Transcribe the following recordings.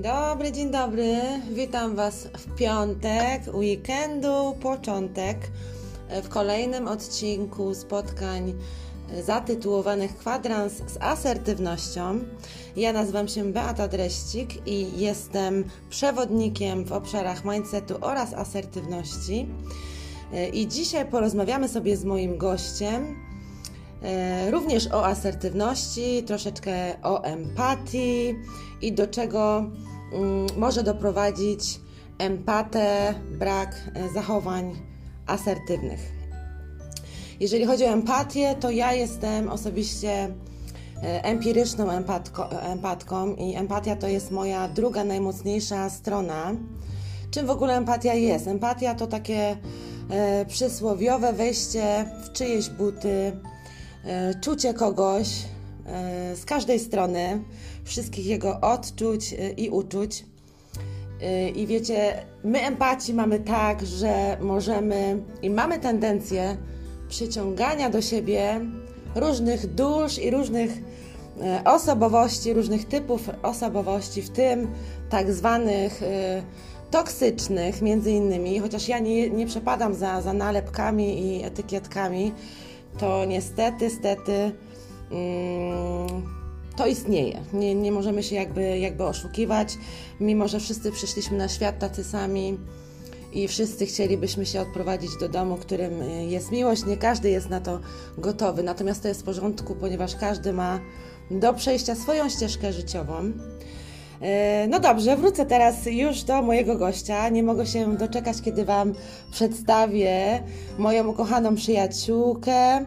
Dzień dobry, dzień dobry. Witam Was w piątek, weekendu, początek w kolejnym odcinku spotkań zatytułowanych Kwadrans z asertywnością. Ja nazywam się Beata Dreścik i jestem przewodnikiem w obszarach mindsetu oraz asertywności. I dzisiaj porozmawiamy sobie z moim gościem e, również o asertywności, troszeczkę o empatii i do czego mm, może doprowadzić empatę, brak e, zachowań asertywnych. Jeżeli chodzi o empatię, to ja jestem osobiście e, empiryczną empatko, empatką i empatia to jest moja druga najmocniejsza strona. Czym w ogóle empatia jest? Empatia to takie e, przysłowiowe wejście w czyjeś buty, e, czucie kogoś e, z każdej strony, wszystkich jego odczuć e, i uczuć. E, I wiecie, my empatii mamy tak, że możemy i mamy tendencję przyciągania do siebie różnych dusz i różnych e, osobowości, różnych typów osobowości, w tym tak zwanych e, toksycznych między innymi, chociaż ja nie, nie przepadam za, za nalepkami i etykietkami, to niestety, stety mm, to istnieje. Nie, nie możemy się jakby, jakby oszukiwać, mimo że wszyscy przyszliśmy na świat tacy sami i wszyscy chcielibyśmy się odprowadzić do domu, którym jest miłość. Nie każdy jest na to gotowy, natomiast to jest w porządku, ponieważ każdy ma do przejścia swoją ścieżkę życiową. E, no dobrze, wrócę teraz już do mojego gościa. Nie mogę się doczekać, kiedy Wam przedstawię moją ukochaną przyjaciółkę,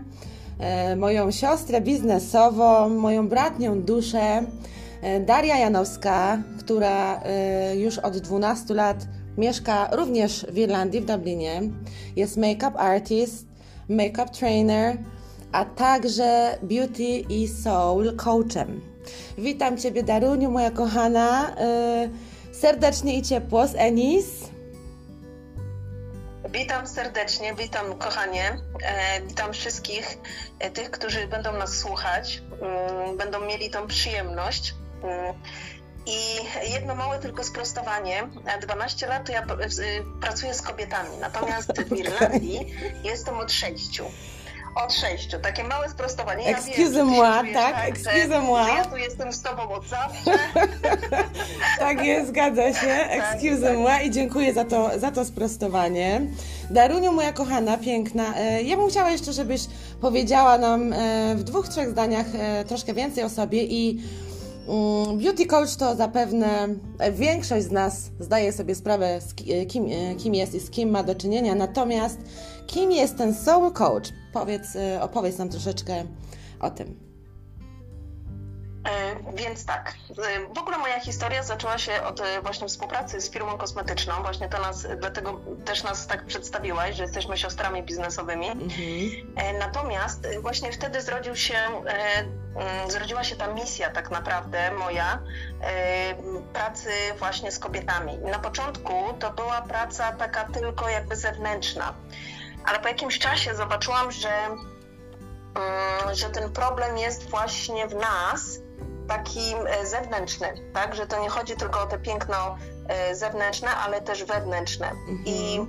e, moją siostrę biznesową, moją bratnią duszę, e, Daria Janowska, która już od 12 lat mieszka również w Irlandii, w Dublinie. Jest make-up artist, make-up trainer, a także beauty i soul coachem. Witam Ciebie, Daruniu, moja kochana. Yy, serdecznie i ciepło z Enis. Witam serdecznie, witam kochanie, e, witam wszystkich e, tych, którzy będą nas słuchać, mm, będą mieli tą przyjemność. Mm, I jedno małe tylko sprostowanie. 12 lat to ja y, pracuję z kobietami, natomiast w Irlandii jestem od 6. Od 6. Takie małe sprostowanie. Ja wiem, Excuse-moi, czujesz tak, że- excuse-moi. że Ja tu jestem z tobą od zawsze. Tak jest, zgadza się. Excuse moi i dziękuję za to, za to sprostowanie. Daruniu, moja kochana, piękna, e, ja bym chciała jeszcze, żebyś powiedziała nam e, w dwóch, trzech zdaniach e, troszkę więcej o sobie i Beauty coach to zapewne większość z nas zdaje sobie sprawę, e, kim, e, kim jest i z kim ma do czynienia. Natomiast kim jest ten soul coach? Powiedz, e, opowiedz nam troszeczkę o tym. E, Więc tak, e, w ogóle moja historia zaczęła się od e, właśnie współpracy z firmą kosmetyczną. Właśnie to nas, dlatego też nas tak przedstawiłaś, że jesteśmy siostrami biznesowymi. Mhm. Natomiast właśnie wtedy zrodził się, mm, zrodziła się ta misja tak naprawdę moja pracy właśnie z kobietami. Na początku to była praca taka tylko jakby zewnętrzna, ale po jakimś czasie zobaczyłam, że, mm, że ten problem jest właśnie w nas, takim e, zewnętrzny, tak? Że to nie chodzi tylko o te piękno e, zewnętrzne, ale też wewnętrzne. I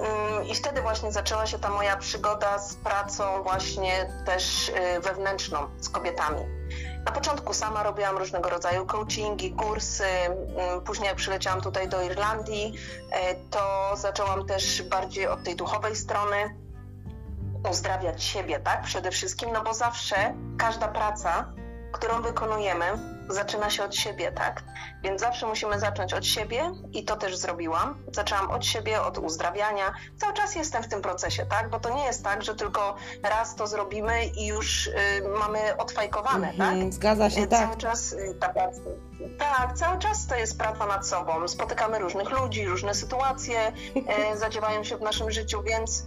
Mm, I wtedy właśnie zaczęła się ta moja przygoda z pracą właśnie też y, wewnętrzną z kobietami. Na początku sama robiłam różnego rodzaju coachingi, kursy. mm, Później jak przyleciałam tutaj do Irlandii, e, to zaczęłam też bardziej od tej duchowej strony uzdrawiać siebie, tak? Przede wszystkim, no bo zawsze każda praca, którą wykonujemy, zaczyna się od siebie, tak? Więc zawsze musimy zacząć od siebie i to też zrobiłam. Zaczęłam od siebie, od uzdrawiania. Cały czas jestem w tym procesie, tak? Bo to nie jest tak, że tylko raz to zrobimy i już y, mamy odfajkowane, tak? Mhm, Zgadza się, E, tak. Cały czas y, ta praca. Tak, cały czas to jest praca nad sobą. Spotykamy różnych ludzi, różne sytuacje e, zadziewają się w naszym życiu, więc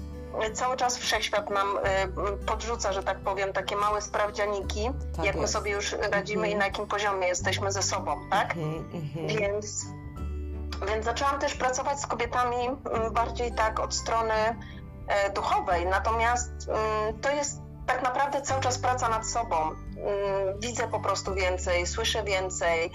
cały czas wszechświat nam e, m, podrzuca, że tak powiem, takie małe sprawdzianiki, Tak jak my jest. sobie już radzimy Mhm. i na jakim poziomie jesteśmy ze sobą, tak? Mhm, mhm. Więc, więc zaczęłam też pracować z kobietami mm, bardziej tak od strony e, duchowej, natomiast mm, to jest tak naprawdę cały czas praca nad sobą. Mm, Widzę po prostu więcej, słyszę więcej,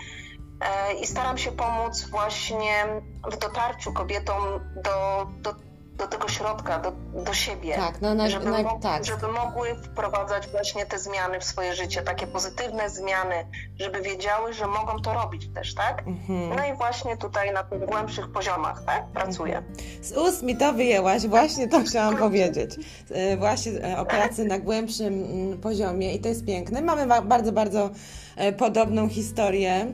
i staram się pomóc właśnie w dotarciu kobietom do, do do tego środka, do, do siebie, tak, no, na, żeby, na, mo tak. żeby mogły wprowadzać właśnie te zmiany w swoje życie, takie pozytywne zmiany, żeby wiedziały, że mogą to robić też, tak? Mhm. No i właśnie tutaj na tych głębszych poziomach, tak, pracuję. Z ust mi to wyjęłaś, właśnie to chciałam powiedzieć. E, właśnie e, o pracy na głębszym mm, poziomie i to jest piękne. Mamy bardzo, bardzo e, podobną historię.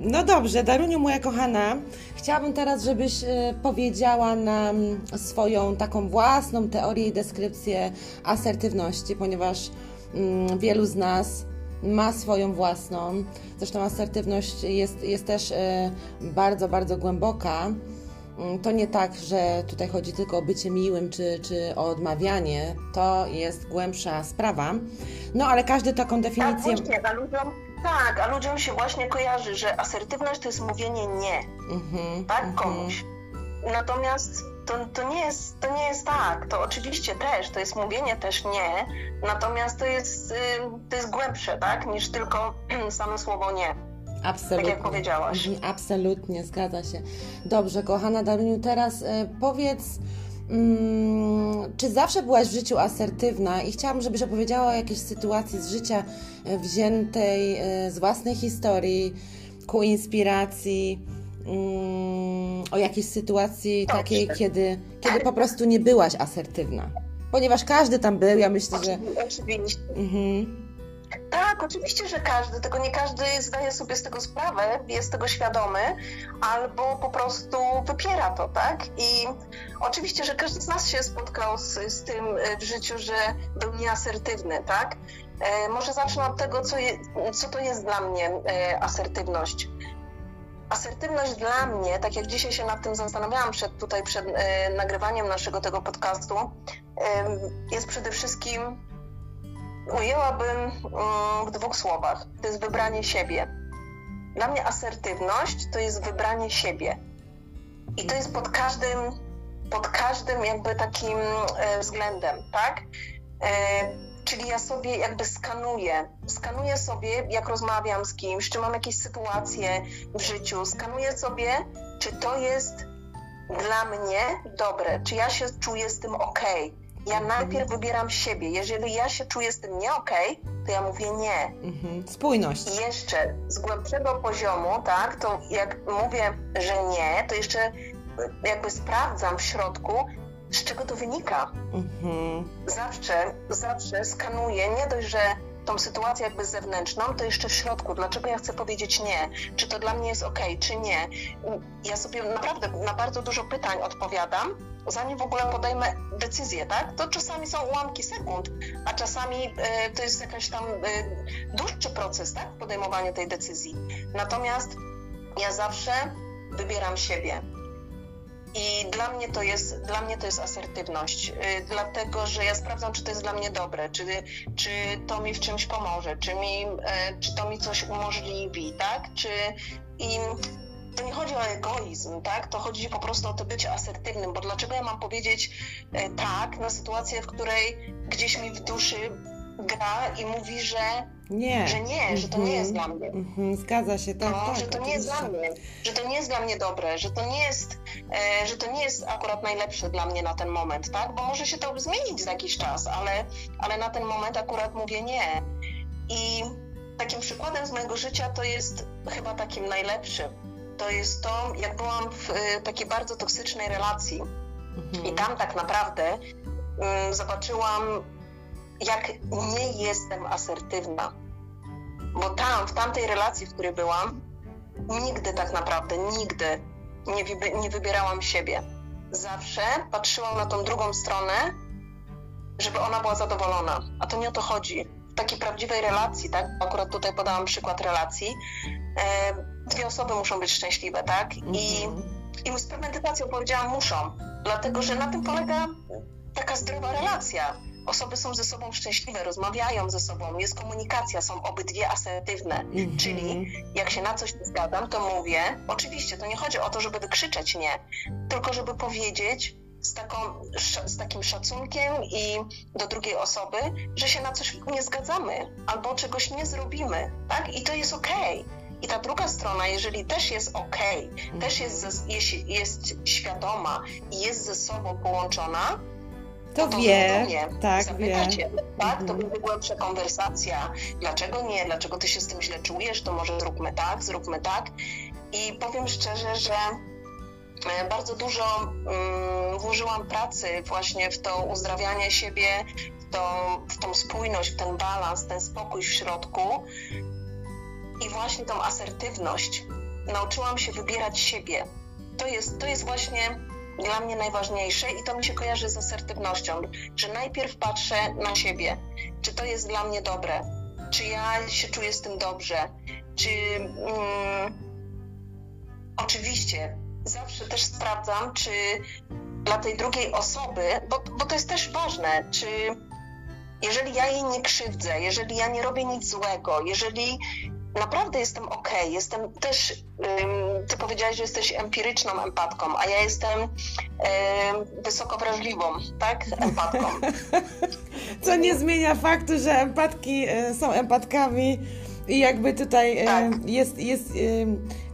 No dobrze, Daruniu moja kochana, chciałabym teraz, żebyś e, powiedziała nam swoją taką własną teorię i deskrypcję asertywności, ponieważ mm, wielu z nas ma swoją własną. Zresztą asertywność jest, jest też e, bardzo, bardzo głęboka. Mm, to nie tak, że tutaj chodzi tylko o bycie miłym czy, czy o odmawianie. To jest głębsza sprawa. No ale każdy taką definicję. Tak, właśnie, ludziom, tak, a ludziom się właśnie kojarzy, że asertywność to jest mówienie nie, mm-hmm, tak, mm-hmm. komuś. Natomiast to, to, nie jest, to nie jest tak. To oczywiście też, to jest mówienie też nie, natomiast to jest, to jest głębsze, tak, niż tylko same słowo nie. Absolutnie. Tak jak powiedziałaś. Mhm, absolutnie, zgadza się. Dobrze, kochana Daruniu, teraz y, powiedz, czy zawsze byłaś w życiu asertywna? I chciałam, żebyś opowiedziała o jakiejś sytuacji z życia e, wziętej e, z własnej historii ku inspiracji, mm, o jakiejś sytuacji takiej, kiedy, kiedy po prostu nie byłaś asertywna. Ponieważ każdy tam był, ja myślę, że. Oczywiście. Mhm. Tak, oczywiście, że każdy, tylko nie każdy zdaje sobie z tego sprawę, jest tego świadomy, albo po prostu wypiera to, tak? I oczywiście, że każdy z nas się spotkał z, z tym w życiu, że był nieasertywny, tak? E, może zacznę od tego, co, je, co to jest dla mnie e, asertywność. Asertywność dla mnie, tak jak dzisiaj się nad tym zastanawiałam przed, tutaj przed e, nagrywaniem naszego tego podcastu, e, jest przede wszystkim ujęłabym mm, w dwóch słowach. To jest wybranie siebie. Dla mnie asertywność to jest wybranie siebie. I to jest pod każdym, pod każdym jakby takim e, względem, tak? E, czyli ja sobie jakby skanuję, skanuję sobie, jak rozmawiam z kimś, czy mam jakieś sytuacje w życiu, skanuję sobie, czy to jest dla mnie dobre, czy ja się czuję z tym ok ja najpierw wybieram siebie. Jeżeli ja się czuję z tym nie okej, okay, to ja mówię nie. Mhm. Spójność. I jeszcze z głębszego poziomu, tak, to jak mówię, że nie, to jeszcze jakby sprawdzam w środku, z czego to wynika. Mhm. Zawsze, zawsze skanuję, nie dość, że tą sytuację jakby zewnętrzną, to jeszcze w środku, dlaczego ja chcę powiedzieć nie, czy to dla mnie jest ok, czy nie. Ja sobie naprawdę na bardzo dużo pytań odpowiadam, zanim w ogóle podejmę decyzję, tak? To czasami są ułamki sekund, a czasami y, to jest jakiś tam y, dłuższy proces, tak? Podejmowanie tej decyzji. Natomiast ja zawsze wybieram siebie. I dla mnie to jest, dla mnie to jest asertywność, yy, dlatego że ja sprawdzam, czy to jest dla mnie dobre, czy, czy to mi w czymś pomoże, czy, mi, yy, czy to mi coś umożliwi, tak? Czy, i to nie chodzi o egoizm, tak? To chodzi po prostu o to bycie asertywnym, bo dlaczego ja mam powiedzieć e, tak na sytuację, w której gdzieś mi w duszy gra i mówi, że nie, że nie, że to nie jest dla mnie. Mm-hmm. Zgadza się, tak, no, tak, że to nie jest dla mnie, że to nie jest dla mnie dobre, że to nie jest, e, że to nie jest akurat najlepsze dla mnie na ten moment, tak? Bo może się to zmienić za jakiś czas, ale, ale na ten moment akurat mówię nie. I takim przykładem z mojego życia to jest chyba takim najlepszym to jest to, jak byłam w y, takiej bardzo toksycznej relacji mhm. i tam tak naprawdę um, zobaczyłam, jak nie jestem asertywna. Bo tam, w tamtej relacji, w której byłam, nigdy tak naprawdę, nigdy nie, nie wybierałam siebie. Zawsze patrzyłam na tą drugą stronę, żeby ona była zadowolona. A to nie o to chodzi. W takiej prawdziwej relacji, tak? Akurat tutaj podałam przykład relacji. Dwie osoby muszą być szczęśliwe, tak? I, mhm. i z premedytacją powiedziałam muszą, dlatego że na tym polega taka zdrowa relacja. Osoby są ze sobą szczęśliwe, rozmawiają ze sobą, jest komunikacja, są obydwie asertywne. Mhm. Czyli jak się na coś nie zgadzam, to mówię, oczywiście to nie chodzi o to, żeby wykrzyczeć nie, tylko żeby powiedzieć, z, taką, z takim szacunkiem i do drugiej osoby, że się na coś nie zgadzamy albo czegoś nie zrobimy, tak? I to jest okej. Okay I ta druga strona, jeżeli też jest ok, mhm. też jest, jest, jest świadoma i jest ze sobą połączona, to, to wie, mnie, tak, zapytacie, wie. tak, to będzie głębsza konwersacja. Dlaczego nie? Dlaczego ty się z tym źle czujesz? To może zróbmy tak, zróbmy tak. I powiem szczerze, że e, bardzo dużo um, włożyłam pracy właśnie w to uzdrawianie siebie, w, to, w tą spójność, w ten balans, ten spokój w środku i właśnie tą asertywność. Nauczyłam się wybierać siebie. To jest, to jest właśnie dla mnie najważniejsze i to mi się kojarzy z asertywnością, że najpierw patrzę na siebie, czy to jest dla mnie dobre, czy ja się czuję z tym dobrze, czy mm, oczywiście zawsze też sprawdzam, czy dla tej drugiej osoby, bo, bo to jest też ważne, czy jeżeli ja jej nie krzywdzę, jeżeli ja nie robię nic złego, jeżeli naprawdę jestem ok, jestem też, ty powiedziałaś, że jesteś empiryczną empatką, a ja jestem wysoko wrażliwą, tak, empatką. Co nie zmienia faktu, że empatki e, są empatkami i jakby tutaj e, tak. jest, jest,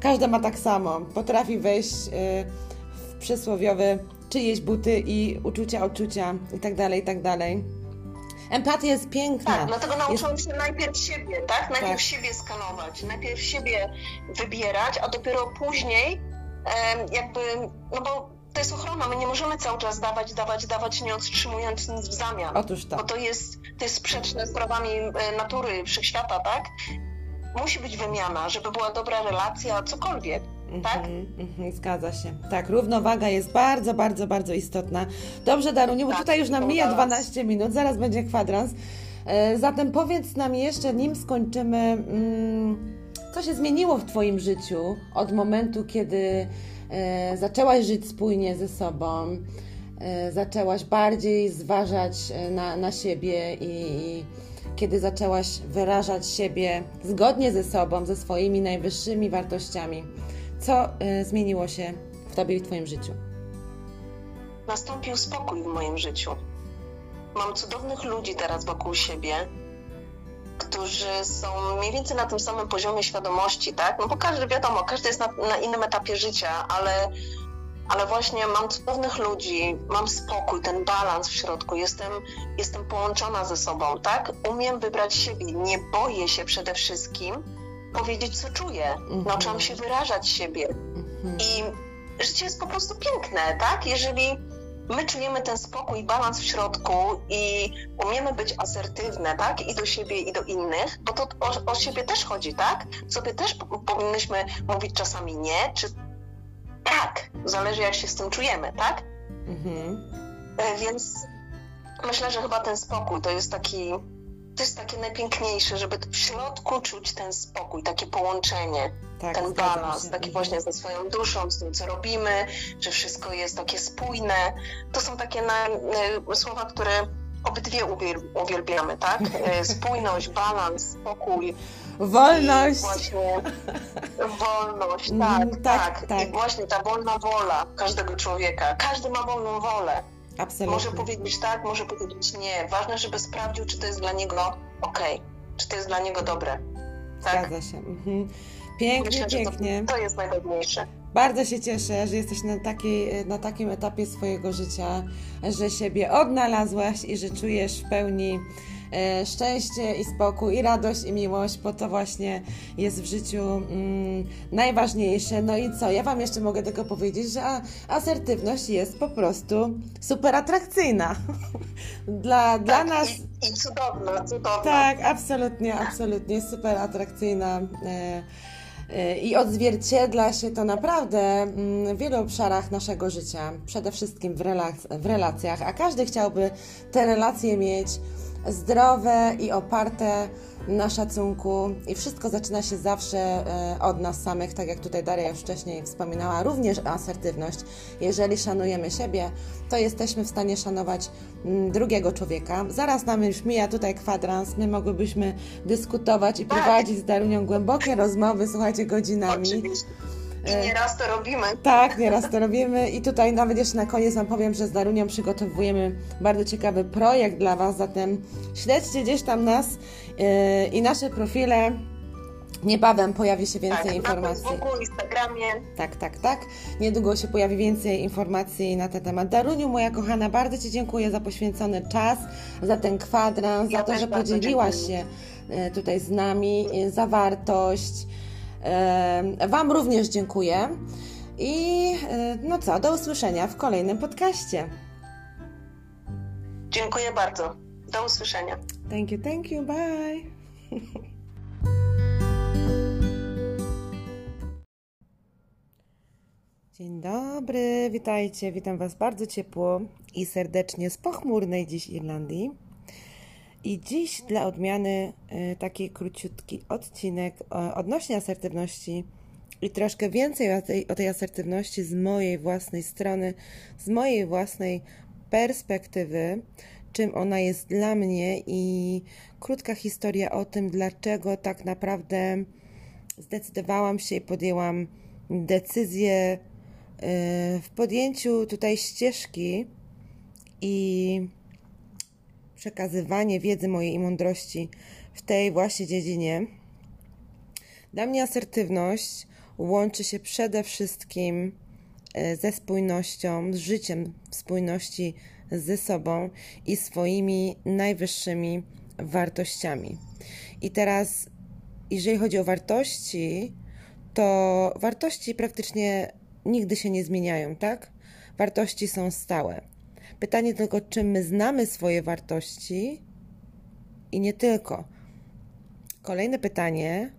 każda ma tak samo, potrafi wejść w przysłowiowe czyjeś buty i uczucia, odczucia i tak dalej, i tak dalej. Empatia jest piękna. Tak, dlatego nauczyłam jest... się najpierw siebie, tak? Najpierw tak. siebie skanować, najpierw siebie wybierać, a dopiero później jakby, no bo to jest ochrona, my nie możemy cały czas dawać, dawać, dawać, nie otrzymując nic w zamian. Otóż tak. Bo to jest, to jest sprzeczne z prawami e, natury, wszechświata, tak? Musi być wymiana, żeby była dobra relacja, cokolwiek tak? Mm -hmm, zgadza się. Tak, równowaga jest bardzo, bardzo, bardzo istotna. Dobrze, Daruniu, bo tak, tutaj już nam mija 12 minut, zaraz będzie kwadrans. E, zatem powiedz nam jeszcze, nim skończymy, mm, co się zmieniło w Twoim życiu od momentu, kiedy e, zaczęłaś żyć spójnie ze sobą, e, zaczęłaś bardziej zważać na, na siebie i kiedy zaczęłaś wyrażać siebie zgodnie ze sobą, ze swoimi najwyższymi wartościami. Co y, zmieniło się w Tobie i w Twoim życiu? Nastąpił spokój w moim życiu. Mam cudownych ludzi teraz wokół siebie, którzy są mniej więcej na tym samym poziomie świadomości, tak? No bo każdy, wiadomo, każdy jest na, na innym etapie życia, ale, ale właśnie mam cudownych ludzi, mam spokój, ten balans w środku, jestem, jestem połączona ze sobą, tak? Umiem wybrać siebie, nie boję się przede wszystkim, powiedzieć, co czuję. Mhm. Nauczyłam się wyrażać siebie. Mhm. I życie jest po prostu piękne, tak? Jeżeli my czujemy ten spokój, balans w środku i umiemy być asertywne, tak? I do siebie, i do innych, bo to o, o siebie też chodzi, tak? Sobie też powinnyśmy mówić czasami nie, czy tak. Zależy, jak się z tym czujemy, tak? Mhm. E, więc myślę, że chyba ten spokój to jest taki to jest takie najpiękniejsze, żeby w środku czuć ten spokój, takie połączenie, tak, ten balans, taki właśnie ze swoją duszą, z tym, co robimy, że wszystko jest takie spójne. To są takie na, y, słowa, które obydwie uwielbiamy, tak? Y, spójność, balans, spokój. Wolność. Właśnie wolność, tak, tak, tak, tak. I właśnie ta wolna wola każdego człowieka. Każdy ma wolną wolę. Absolutnie. Może powiedzieć tak, może powiedzieć nie. Ważne, żeby sprawdził, czy to jest dla niego ok, czy to jest dla niego dobre. Tak? Zgadza się. Mhm. Pięknie, Myślę, pięknie. To, to jest najważniejsze. Bardzo się cieszę, że jesteś na, takiej, na takim etapie swojego życia, że siebie odnalazłaś i że czujesz w pełni szczęście i spokój, i radość, i miłość, bo to właśnie jest w życiu mm, najważniejsze. No i co? Ja Wam jeszcze mogę tylko powiedzieć, że asertywność jest po prostu super atrakcyjna. dla, tak, dla nas. I, I cudowna, cudowna. Tak, absolutnie, absolutnie super atrakcyjna. E, e, i odzwierciedla się to naprawdę mm, w wielu obszarach naszego życia, przede wszystkim w, relac- w relacjach, a każdy chciałby te relacje mieć zdrowe i oparte na szacunku i wszystko zaczyna się zawsze e, od nas samych, tak jak tutaj Daria już wcześniej wspominała, również asertywność. Jeżeli szanujemy siebie, to jesteśmy w stanie szanować mm, drugiego człowieka. Zaraz nam już mija tutaj kwadrans, my mogłybyśmy dyskutować i prowadzić z Darunią głębokie rozmowy, słuchajcie, godzinami. Oczywiście. I nieraz to robimy. Tak, nieraz to robimy. I tutaj nawet jeszcze na koniec Wam powiem, że z Darunią przygotowujemy bardzo ciekawy projekt dla Was, zatem śledźcie gdzieś tam nas yy, i nasze profile Niebawem pojawi się więcej tak, informacji. Na Facebooku, Instagramie. Tak, tak, tak. Niedługo się pojawi więcej informacji na ten temat. Daruniu, moja kochana, bardzo Ci dziękuję za poświęcony czas, za ten kwadrans, ja za to, że podzieliłaś się e, tutaj z nami, e, za wartość. E, wam również dziękuję. I no co, do usłyszenia w kolejnym podcaście. Dziękuję bardzo. Do usłyszenia. Thank you, thank you, bye. Dzień dobry, witajcie, witam Was bardzo ciepło i serdecznie z pochmurnej dziś Irlandii. I dziś dla odmiany y, taki króciutki odcinek odnośnie asertywności i troszkę więcej o tej, o tej asertywności z mojej własnej strony, z mojej własnej perspektywy, czym ona jest dla mnie i krótka historia o tym, dlaczego tak naprawdę zdecydowałam się i podjęłam decyzję w podjęciu tutaj ścieżki i przekazywanie wiedzy mojej i mądrości w tej właśnie dziedzinie, dla mnie asertywność łączy się przede wszystkim e, ze spójnością, z życiem w spójności ze sobą i swoimi najwyższymi wartościami. I teraz, jeżeli chodzi o wartości, to wartości praktycznie nigdy się nie zmieniają, tak? Wartości są stałe. Pytanie tylko, czy my znamy swoje wartości i nie tylko. Kolejne pytanie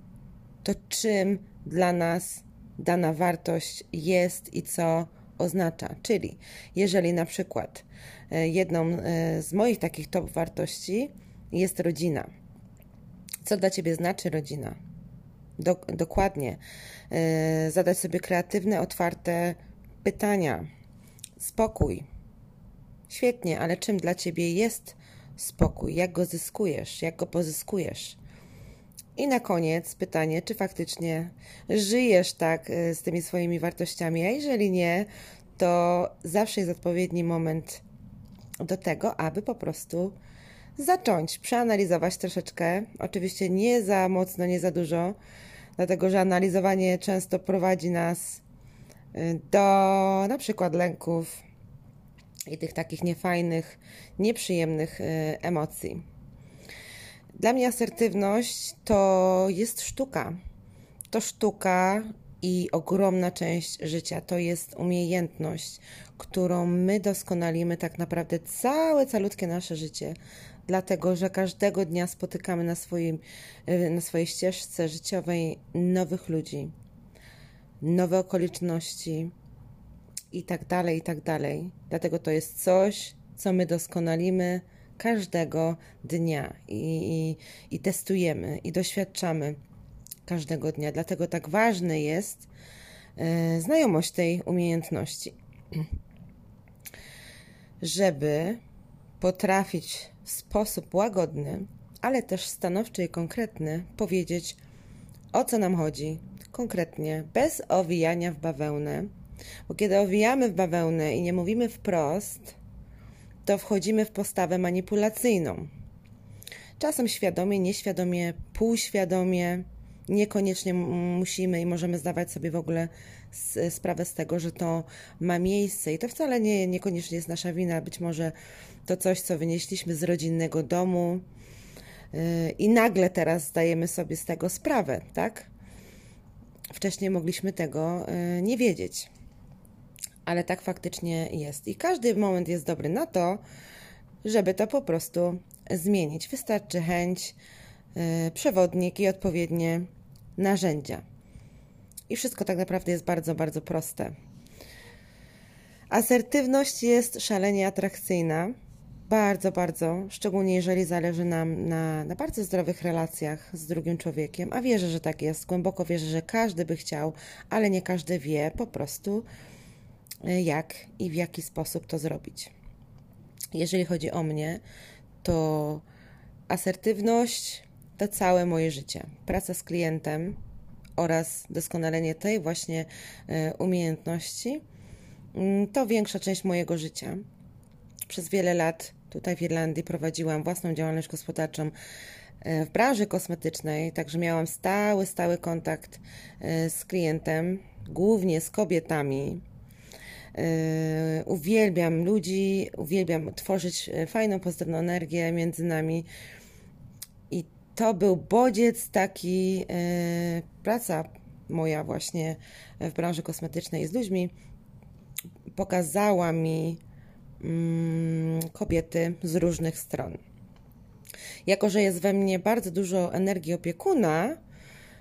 to, czym dla nas dana wartość jest i co oznacza. Czyli, jeżeli na przykład e, jedną e, z moich takich top wartości jest rodzina. Co dla Ciebie znaczy rodzina? do, dokładnie, yy, zadać sobie kreatywne, otwarte pytania. Spokój. Świetnie, ale czym dla ciebie jest spokój? Jak go zyskujesz? Jak go pozyskujesz? I na koniec pytanie, czy faktycznie żyjesz tak e, z tymi swoimi wartościami, a jeżeli nie, to zawsze jest odpowiedni moment do tego, aby po prostu zacząć przeanalizować troszeczkę. Oczywiście nie za mocno, nie za dużo, dlatego że analizowanie często prowadzi nas y, do na przykład lęków i tych takich niefajnych, nieprzyjemnych y, emocji. Dla mnie asertywność to jest sztuka. To sztuka i ogromna część życia. To jest umiejętność, którą my doskonalimy tak naprawdę całe, calutkie nasze życie dlatego że każdego dnia spotykamy na, swoim, e, na swojej ścieżce życiowej nowych ludzi, nowe okoliczności i tak dalej, i tak dalej. Dlatego to jest coś, co my doskonalimy każdego dnia i, i, i testujemy i doświadczamy każdego dnia. Dlatego tak ważne jest e, znajomość tej umiejętności, żeby potrafić w sposób łagodny, ale też stanowczy i konkretny powiedzieć, o co nam chodzi, konkretnie, bez owijania w bawełnę. Bo kiedy owijamy w bawełnę i nie mówimy wprost, to wchodzimy w postawę manipulacyjną. Czasem świadomie, nieświadomie, półświadomie, niekoniecznie musimy i możemy zdawać sobie w ogóle sprawę z tego, że to ma miejsce i to wcale nie, niekoniecznie jest nasza wina. Być może to coś, co wynieśliśmy z rodzinnego domu yy, i nagle teraz zdajemy sobie z tego sprawę, tak? Wcześniej mogliśmy tego yy, nie wiedzieć, ale tak faktycznie jest. I każdy moment jest dobry na to, żeby to po prostu zmienić. Wystarczy chęć, yy, przewodnik i odpowiednie narzędzia. I wszystko tak naprawdę jest bardzo, bardzo proste. Asertywność jest szalenie atrakcyjna. Bardzo, bardzo, szczególnie jeżeli zależy nam na, na bardzo zdrowych relacjach z drugim człowiekiem, a wierzę, że tak jest. Głęboko wierzę, że każdy by chciał, ale nie każdy wie po prostu, y, jak i w jaki sposób to zrobić. Jeżeli chodzi o mnie, to asertywność to całe moje życie. Praca z klientem oraz doskonalenie tej właśnie y, umiejętności mm, to większa część mojego życia. Przez wiele lat tutaj w Irlandii prowadziłam własną działalność gospodarczą w branży kosmetycznej, także miałam stały, stały kontakt z klientem, głównie z kobietami. Uwielbiam ludzi, uwielbiam tworzyć fajną, pozytywną energię między nami. I to był bodziec taki, praca moja właśnie w branży kosmetycznej z ludźmi pokazała mi mm, kobiety z różnych stron. Jako, że jest we mnie bardzo dużo energii opiekuna,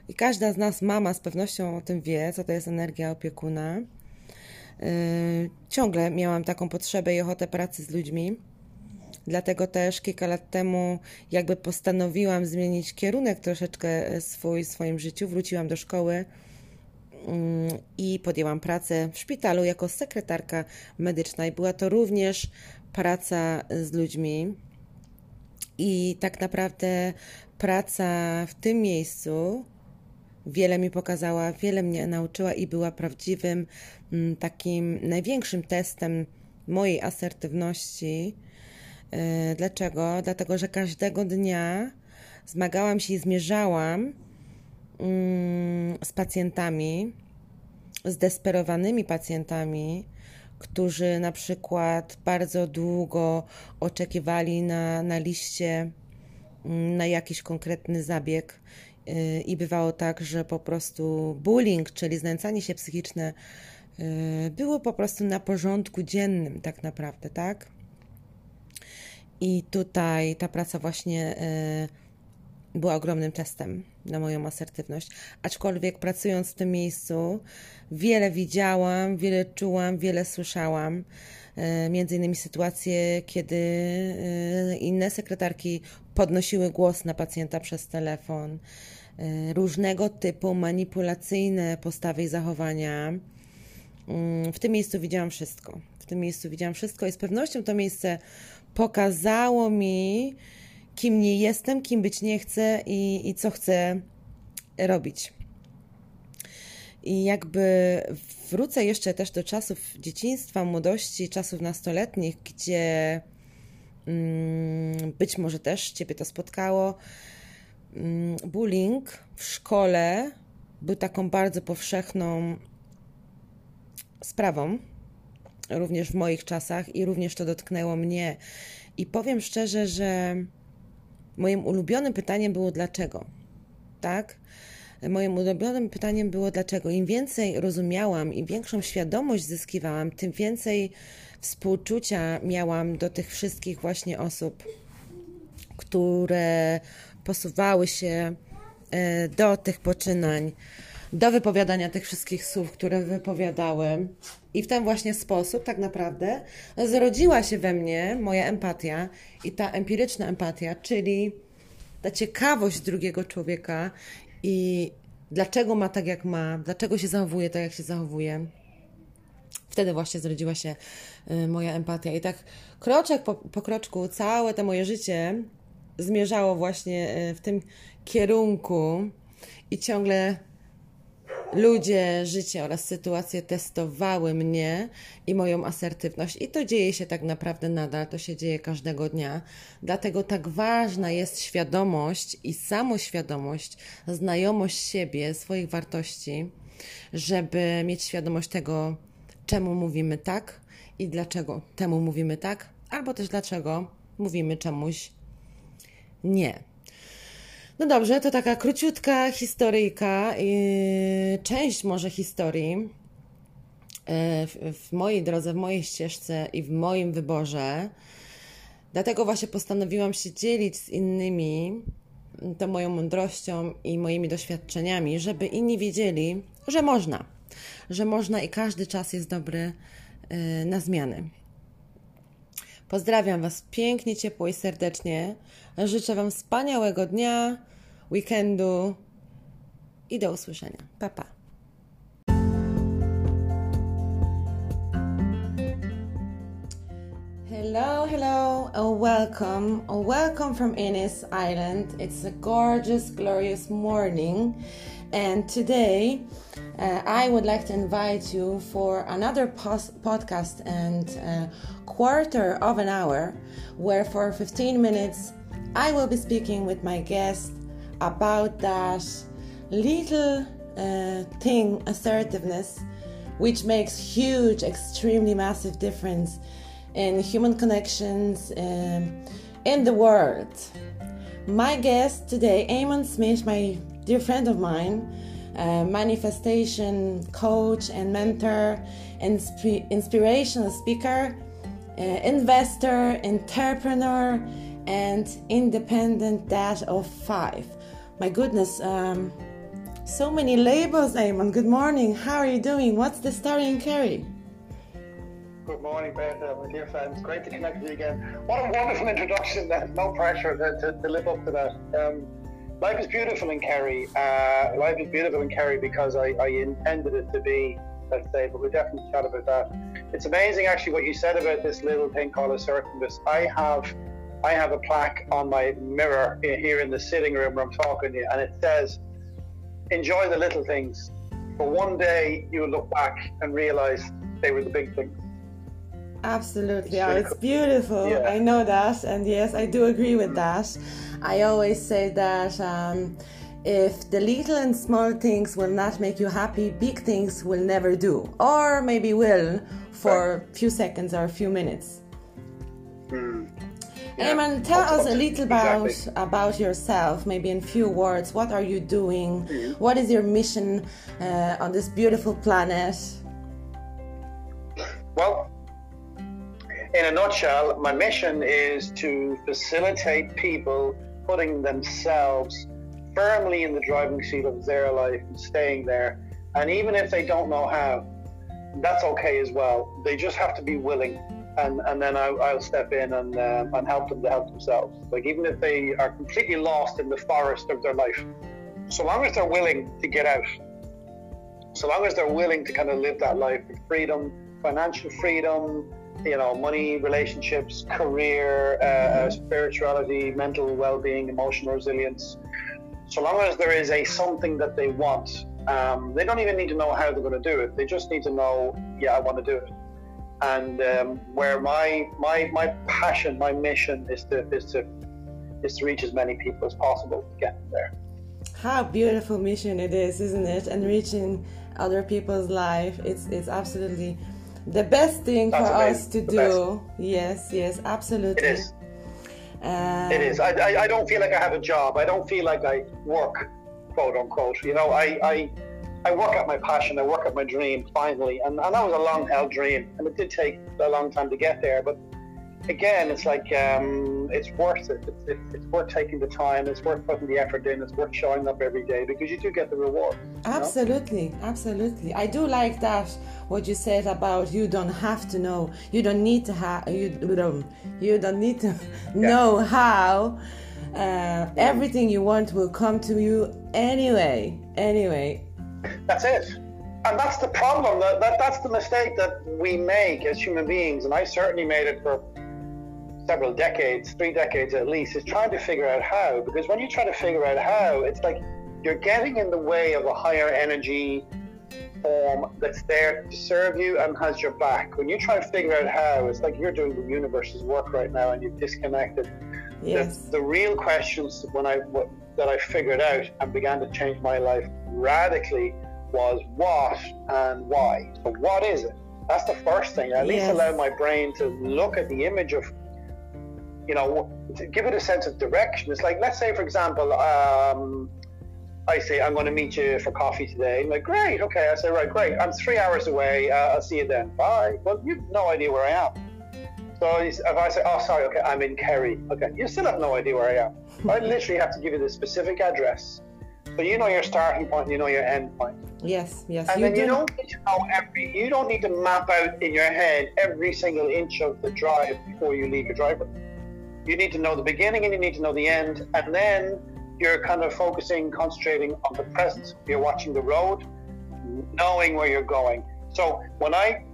i każda z nas, mama, z pewnością o tym wie, co to jest energia opiekuna, yy, ciągle miałam taką potrzebę i ochotę pracy z ludźmi. Dlatego też kilka lat temu jakby postanowiłam zmienić kierunek troszeczkę swój w swoim życiu. Wróciłam do szkoły Mm, i podjęłam pracę w szpitalu jako sekretarka medyczna i była to również praca z ludźmi. I tak naprawdę praca w tym miejscu wiele mi pokazała, wiele mnie nauczyła i była prawdziwym mm, takim największym testem mojej asertywności. E, dlaczego? Dlatego, że każdego dnia zmagałam się i zmierzałam Mm, z pacjentami, zdesperowanymi pacjentami, którzy na przykład bardzo długo oczekiwali na, na liście mm, na jakiś konkretny zabieg. Y, I bywało tak, że po prostu bullying, czyli znęcanie się psychiczne, y, było po prostu na porządku dziennym, tak naprawdę, tak? I tutaj ta praca właśnie y, była ogromnym testem na moją asertywność. Aczkolwiek pracując w tym miejscu, wiele widziałam, wiele czułam, wiele słyszałam. E, między innymi sytuacje, kiedy e, inne sekretarki podnosiły głos na pacjenta przez telefon, e, różnego typu manipulacyjne postawy i zachowania. Mm, w tym miejscu widziałam wszystko. W tym miejscu widziałam wszystko i z pewnością to miejsce pokazało mi, kim nie jestem, kim być nie chcę i, i co chcę robić. I jakby wrócę jeszcze też do czasów dzieciństwa, młodości, czasów nastoletnich, gdzie mm, być może też Ciebie to spotkało. Mm, bullying w szkole był taką bardzo powszechną sprawą, również w moich czasach, i również to dotknęło mnie. I powiem szczerze, że Moim ulubionym pytaniem było dlaczego. Tak? Moim ulubionym pytaniem było dlaczego. Im więcej rozumiałam, im większą świadomość zyskiwałam, tym więcej współczucia miałam do tych wszystkich właśnie osób, które posuwały się e, do tych poczynań, do wypowiadania tych wszystkich słów, które wypowiadały. I w ten właśnie sposób, tak naprawdę, zrodziła się we mnie moja empatia i ta empiryczna empatia, czyli ta ciekawość drugiego człowieka i dlaczego ma tak, jak ma, dlaczego się zachowuje tak, jak się zachowuje. Wtedy właśnie zrodziła się y, moja empatia. I tak kroczek po, po kroczku, całe to moje życie zmierzało właśnie y, w tym kierunku i ciągle ludzie, życie oraz sytuacje testowały mnie i moją asertywność. I to dzieje się tak naprawdę nadal, to się dzieje każdego dnia. Dlatego tak ważna jest świadomość i samoświadomość, znajomość siebie, swoich wartości, żeby mieć świadomość tego, czemu mówimy tak i dlaczego temu mówimy tak, albo też dlaczego mówimy czemuś nie. No dobrze, to taka króciutka historyjka, część może historii e, w mojej drodze, w mojej ścieżce i w moim wyborze. Dlatego właśnie postanowiłam się dzielić z innymi tą moją mądrością i moimi doświadczeniami, żeby inni wiedzieli, że można, że można i każdy czas jest dobry e, na zmiany. Pozdrawiam Was pięknie, ciepło i serdecznie. Życzę Wam wspaniałego dnia, weekendu i do usłyszenia. Pa, pa. Hello, hello, welcome, welcome from Innis Island. It's a gorgeous, glorious morning, and today uh, I would like to invite you for another podcast and uh, quarter of an hour, where for 15 minutes I will be speaking with my guest about that little uh, thing, assertiveness, which makes huge, extremely massive difference in human connections um, in the world. My guest today, Eamon Smith, my dear friend of mine, manifestation coach and mentor, insp- inspirational speaker, uh, investor, entrepreneur, and independent dad of five. My goodness, um, so many labels, Eamon. Good morning. How are you doing? What's the story in Kerry? Good morning, Bertha, my dear friends. Great to connect with you again. What a wonderful introduction. Then. No pressure to, to, to live up to that. Um, life is beautiful in Kerry. Uh, life is beautiful in Kerry because I, I intended it to be, let's say, but we'll definitely chat about that. It's amazing, actually, what you said about this little thing called a assertiveness. I have, I have a plaque on my mirror here in the sitting room where I'm talking to you, and it says, "Enjoy the little things." But one day you'll look back and realize they were the big things. Absolutely. Oh, it's beautiful. Yeah. I know that. And yes, I do agree with that. I always say that um, if the little and small things will not make you happy, big things will never do. Or maybe will for a few seconds or a few minutes. Mm. Yeah. Eamon, tell us a little about exactly. about yourself, maybe in few words. What are you doing? Mm. What is your mission uh, on this beautiful planet? Well, in a nutshell, my mission is to facilitate people putting themselves firmly in the driving seat of their life and staying there. And even if they don't know how, that's okay as well. They just have to be willing. And, and then I, will step in and, uh, and help them to help themselves. Like, even if they are completely lost in the forest of their life, so long as they're willing to get out, so long as they're willing to kind of live that life with freedom, financial freedom, you know, money, relationships, career, uh, uh, spirituality, mental well-being, emotional resilience. So long as there is a something that they want, um, they don't even need to know how they're going to do it. They just need to know, yeah, I want to do it. And um, where my my my passion, my mission is to is to is to reach as many people as possible to get there. How beautiful mission it is, isn't it? And reaching other people's life, it's it's absolutely the best thing That's for amazing. us to the do. Best. Yes, yes, absolutely. It is. Uh, it is. I, I, I, don't feel like I have a job. I don't feel like I work, quote unquote. You know, I, I, I work at my passion. I work at my dream finally. And, and that was a long held dream. And it did take a long time to get there. But again, it's like um, it's worth it. It's, it's, it's, worth taking the time. It's worth putting the effort in. It's worth showing up every day because you do get the reward. Absolutely, know? absolutely. I do like that what you said about you don't have to know. You don't need to have. You don't. You don't need to know yeah. how. Uh, everything you want will come to you anyway. Anyway. That's it and that's the problem that, that that's the mistake that we make as human beings and i certainly made it for several decades, three decades at least, is trying to figure out how. Because when you try to figure out how, it's like you're getting in the way of a higher energy form that's there to serve you and has your back. When you try to figure out how, it's like you're doing the universe's work right now and you've disconnected. Yes. The, the real questions when I what, that I figured out and began to change my life radically was what and why. So what is it? That's the first thing. At yes. least allow my brain to look at the image of you know, give it a sense of direction. It's like, let's say, for example, um, I say, I'm going to meet you for coffee today. I'm like, great, okay. I say, right, great. I'm three hours away. Uh, I'll see you then. Bye. Well, you've no idea where I am. So if I say, oh, sorry, okay, I'm in Kerry. Okay, you still have no idea where I am. I literally have to give you the specific address. So you know your starting point, you know your end point. Yes, yes. And you then do. you don't need to know every, you don't need to map out in your head every single inch of the drive before you leave your driveway you need to know the beginning and you need to know the end, and then you're kind of focusing, concentrating on the present. You're watching the road, knowing where you're going. So when I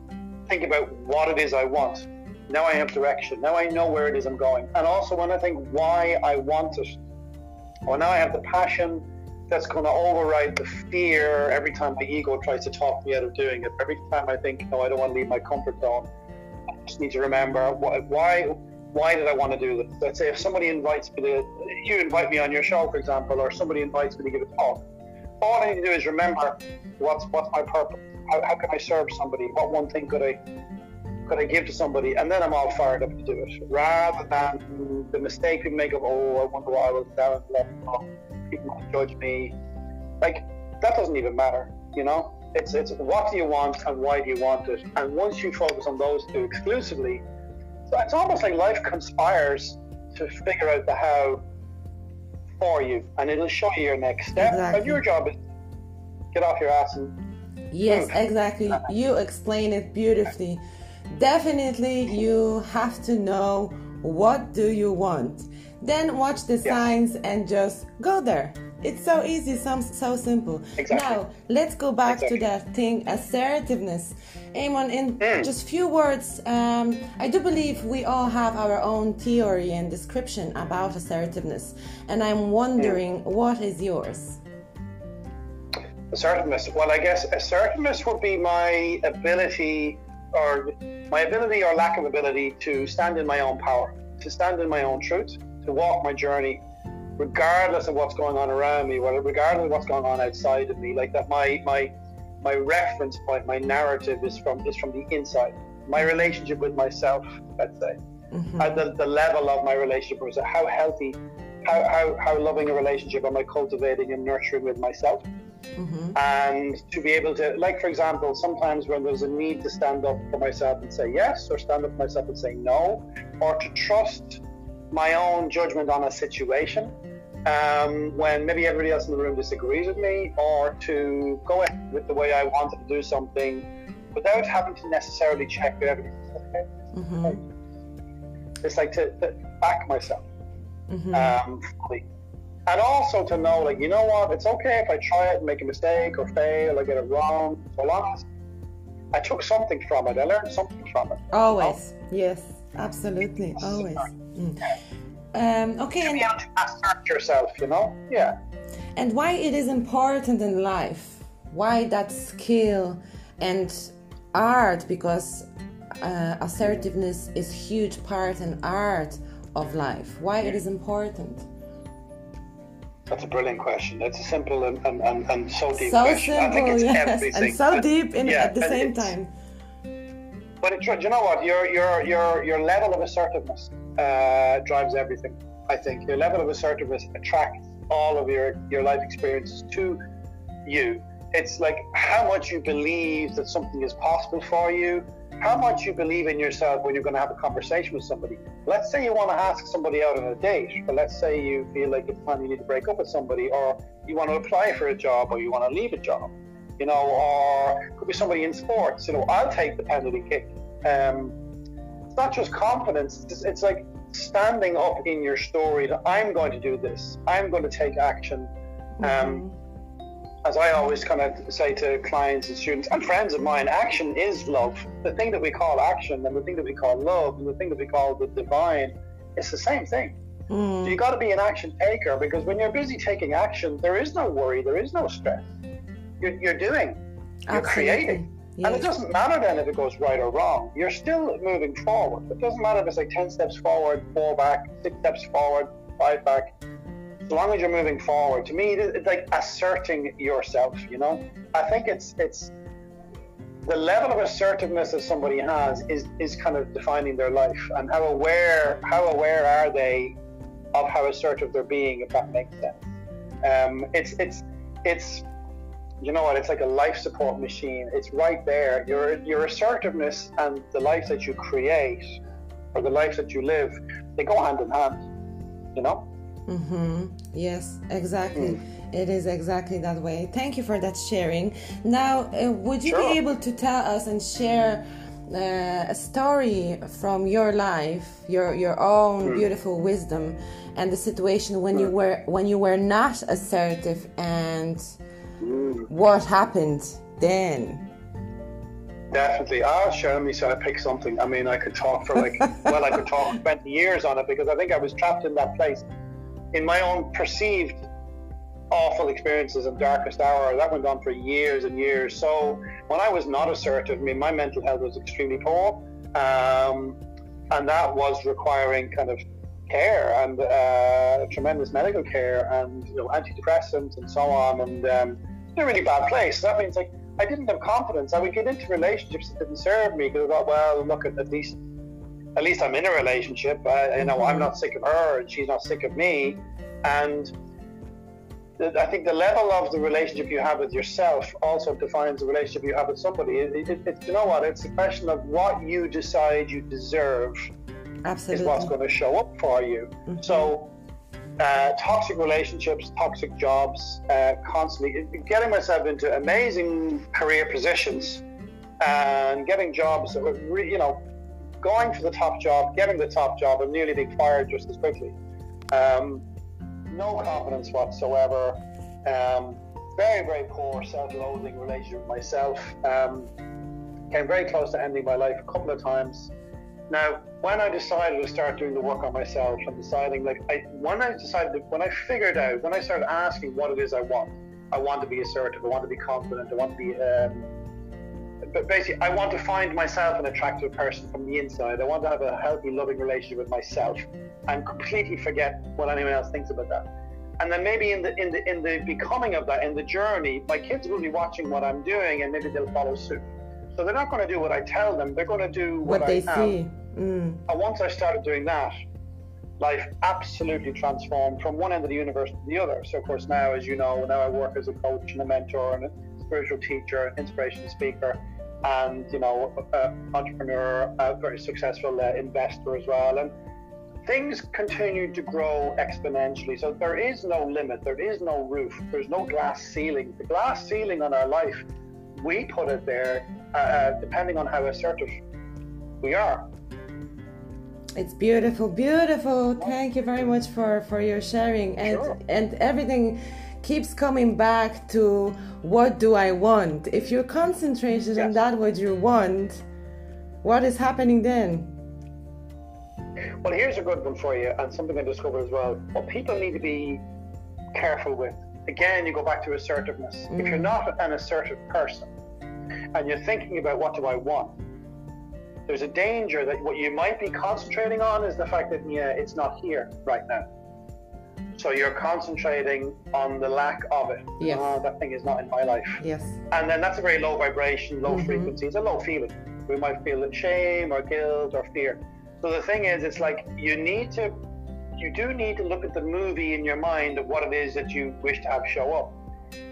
think about what it is I want, now I have direction. Now I know where it is I'm going. And also when I think why I want it, well, now I have the passion that's going to override the fear every time my ego tries to talk me out of doing it. Every time I think, no, I don't want to leave my comfort zone. I just need to remember why why did I want to do this? Let's say if somebody invites me to, you invite me on your show, for example, or somebody invites me to give a talk. All I need to do is remember what's what's my purpose. How, how can I serve somebody? What one thing could I could I give to somebody? And then I'm all fired up to do it, rather than the mistake we make of oh, I wonder why I was down and oh, people might judge me. Like that doesn't even matter, you know. It's it's what do you want and why do you want it? And once you focus on those two exclusively, so it's almost like life conspires to figure out the how for you, and it'll show you your next step. Exactly. And your job is get off your ass and yes, move. exactly. You explain it beautifully. Definitely, you have to know what do you want. Then watch the signs and just go there. It's so easy, so, so simple. Exactly. Now, let's go back exactly. to that thing assertiveness. Eamon, in mm. just few words, um, I do believe we all have our own theory and description about assertiveness, and I'm wondering mm. what is yours? Assertiveness. Well, I guess assertiveness would be my ability, or my ability or lack of ability to stand in my own power, to stand in my own truth, to walk my journey regardless of what's going on around me, regardless of what's going on outside of me, like that my my my reference point, my narrative is from is from the inside. My relationship with myself, let's say. Mm-hmm. At the, the level of my relationship with how healthy, how, how, how loving a relationship am I cultivating and nurturing with myself? Mm-hmm. And to be able to, like, for example, sometimes when there's a need to stand up for myself and say yes, or stand up for myself and say no, or to trust my own judgment on a situation, um, when maybe everybody else in the room disagrees with me, or to go ahead with the way I wanted to do something without having to necessarily check that everything is okay. Mm-hmm. It's like to, to back myself mm-hmm. um, fully. And also to know, like, you know what, it's okay if I try it and make a mistake or fail or get it wrong, so long as I took something from it, I learned something from it. Always, you know? yes, absolutely, always. Mm. Um, okay. To be able to assert yourself, you know? Yeah. And why it is important in life? Why that skill and art? Because uh, assertiveness is huge part and art of life. Why it is important? That's a brilliant question. That's a simple and, and, and, and so deep so question. Simple, yes. Everything. And so deep in, yeah, at the same time. But it, you know what? Your your your your level of assertiveness uh, drives everything. I think your level of assertiveness attracts all of your your life experiences to you. It's like how much you believe that something is possible for you, how much you believe in yourself when you're going to have a conversation with somebody. Let's say you want to ask somebody out on a date, but let's say you feel like it's time you need to break up with somebody, or you want to apply for a job, or you want to leave a job, you know, or could be somebody in sports. You know, I'll take the penalty kick. Um, not just confidence. It's, it's like standing up in your story that I'm going to do this. I'm going to take action. Um, mm-hmm. As I always kind of say to clients and students and friends of mine, action is love. The thing that we call action and the thing that we call love and the thing that we call the divine, it's the same thing. Mm. So you got to be an action taker because when you're busy taking action, there is no worry, there is no stress. You're, you're doing, you're Absolutely. creating. And it doesn't matter then if it goes right or wrong. You're still moving forward. It doesn't matter if it's like 10 steps forward, four back, six steps forward, five back. As long as you're moving forward, to me, it's like asserting yourself, you know? I think it's, it's, the level of assertiveness that somebody has is, is kind of defining their life and how aware, how aware are they of how assertive they're being, if that makes sense. Um, it's, it's, it's, you know what? It's like a life support machine. It's right there. Your your assertiveness and the life that you create, or the life that you live, they go hand in hand. You know. Mm-hmm. Yes, exactly. Mm. It is exactly that way. Thank you for that sharing. Now, uh, would you sure. be able to tell us and share uh, a story from your life, your your own mm. beautiful wisdom, and the situation when mm. you were when you were not assertive and what happened then? Definitely. Ah, Sheremy said I pick something. I mean, I could talk for like, well, I could talk 20 years on it because I think I was trapped in that place in my own perceived awful experiences and darkest hour. That went on for years and years. So when I was not assertive, I mean, my mental health was extremely poor. Um, and that was requiring kind of care and uh, tremendous medical care and you know, antidepressants and so on. And um, in a really bad place. So that means like I didn't have confidence. I would get into relationships that didn't serve me because I thought, well, look at at least at least I'm in a relationship. Uh, you know, mm-hmm. I'm not sick of her and she's not sick of me. And I think the level of the relationship you have with yourself also defines the relationship you have with somebody. It, it, it, you know what? It's a question of what you decide you deserve Absolutely. is what's going to show up for you. Mm-hmm. So, uh, toxic relationships, toxic jobs, uh, constantly getting myself into amazing career positions and getting jobs that were, re- you know, going for the top job, getting the top job, and nearly being fired just as quickly. Um, no confidence whatsoever. Um, very, very poor self-loathing relationship with myself. Um, came very close to ending my life a couple of times. Now, when I decided to start doing the work on myself and deciding, like, I, when I decided, when I figured out, when I started asking what it is I want, I want to be assertive, I want to be confident, I want to be, um, but basically, I want to find myself an attractive person from the inside. I want to have a healthy, loving relationship with myself, and completely forget what anyone else thinks about that. And then maybe in the in the in the becoming of that, in the journey, my kids will be watching what I'm doing, and maybe they'll follow suit. So they're not going to do what I tell them; they're going to do what, what they I see. Mm. And once I started doing that, life absolutely transformed from one end of the universe to the other. So, of course, now, as you know, now I work as a coach and a mentor and a spiritual teacher, an inspiration speaker, and you know, entrepreneur, a very successful uh, investor as well. And things continue to grow exponentially. So there is no limit, there is no roof, there's no glass ceiling. The glass ceiling on our life, we put it there uh, uh depending on how assertive we are. It's beautiful, beautiful. Thank you very much for for your sharing and sure. and everything keeps coming back to what do I want? If you're concentrated yes. on that what you want, what is happening then? Well, here's a good one for you, and something I discovered as well. What people need to be careful with. Again, you go back to assertiveness. Mm. If you're mm. not an assertive person and you're thinking about what do I want, there's a danger that what you might be concentrating on is the fact that yeah, it's not here right now. So you're concentrating on the lack of it. Yes. Oh, that thing is not in my life. Yes. And then that's a very low vibration, low mm-hmm. frequency. It's a low feeling. We might feel shame or guilt or fear. So the thing is, it's like you need to, you do need to look at the movie in your mind of what it is that you wish to have show up.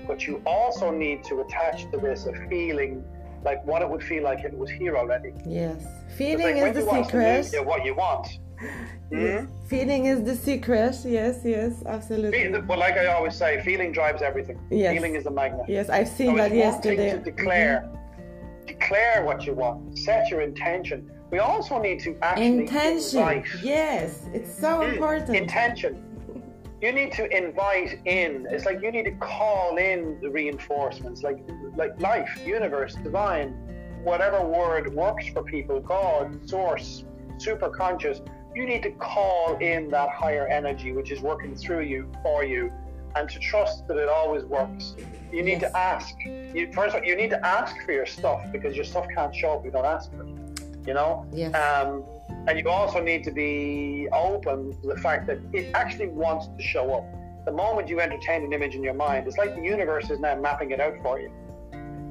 But you also need to attach to this a feeling like what it would feel like if it was here already. Yes, feeling like is the secret. The what you want. Yes. Mm-hmm. Feeling is the secret. Yes, yes, absolutely. well, like I always say, feeling drives everything. Yes. Feeling is the magnet. Yes, I've seen so that yesterday. To declare, mm-hmm. declare what you want. Set your intention. We also need to actually intention. Invite. Yes, it's so mm. important. Intention you need to invite in. It's like you need to call in the reinforcements, like like life, universe, divine, whatever word works for people, God, source, super conscious. You need to call in that higher energy which is working through you for you, and to trust that it always works. You need yes. to ask. You, first, of all, you need to ask for your stuff because your stuff can't show up if you don't ask for it. You know. Yes. Um, and you also need to be open to the fact that it actually wants to show up. The moment you entertain an image in your mind, it's like the universe is now mapping it out for you.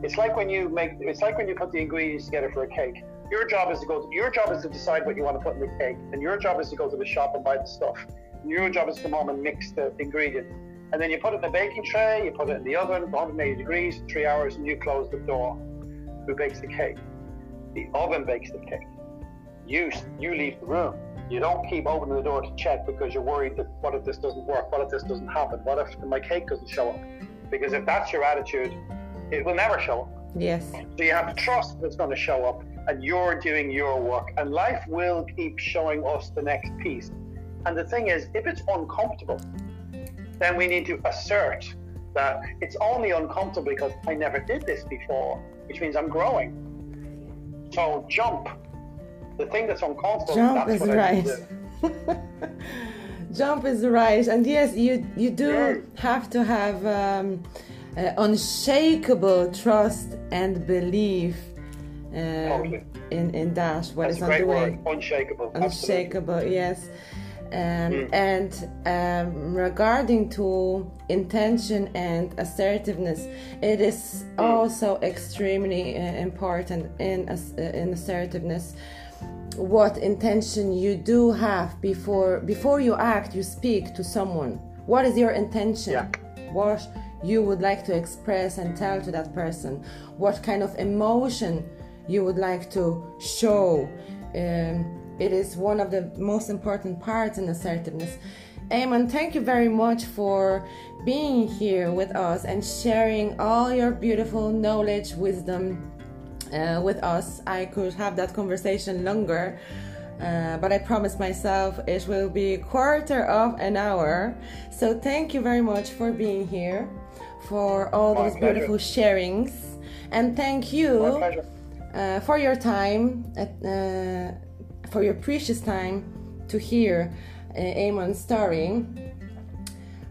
It's like when you make it's like when you put the ingredients together for a cake. Your job is to go to, your job is to decide what you want to put in the cake, and your job is to go to the shop and buy the stuff. And your job is to come home and mix the ingredients. And then you put it in the baking tray, you put it in the oven, 180 degrees, three hours, and you close the door. Who bakes the cake? The oven bakes the cake you you leave the room. You don't keep opening the door to check because you're worried that what if this doesn't work? What if this doesn't happen? What if my cake doesn't show up? Because if that's your attitude, it will never show up. Yes. So you have to trust that it's going to show up and you're doing your work and life will keep showing us the next piece. And the thing is, if it's uncomfortable, then we need to assert that it's only uncomfortable because I never did this before, which means I'm growing. So jump the thing that's uncomfortable. Jump is right. Jump is right, and yes, you you do yeah. have to have um, uh, unshakable trust and belief um, Totally. in in that what That's is a on the way. word. Unshakable. Absolutely. Unshakable, yes. Um, Mm. And um, regarding to intention and assertiveness, it is Mm. also extremely uh, important in uh, in assertiveness. What intention you do have before before you act, you speak to someone. What is your intention? Yeah. What you would like to express and tell to that person? What kind of emotion you would like to show? Um, it is one of the most important parts in assertiveness. Eamon, thank you very much for being here with us and sharing all your beautiful knowledge, wisdom uh, with us. I could have that conversation longer, uh, but I promised myself it will be a quarter of an hour. So thank you very much for being here, for all My those pleasure. beautiful sharings, and thank you uh, for your time, uh, for your precious time to hear uh, Eamon's story.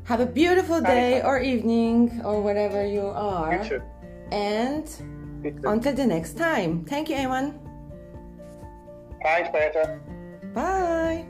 Have a beautiful day or evening or wherever you are. You. And. Until the next time. Thank you, Eamon. Thanks, Peter. Bye.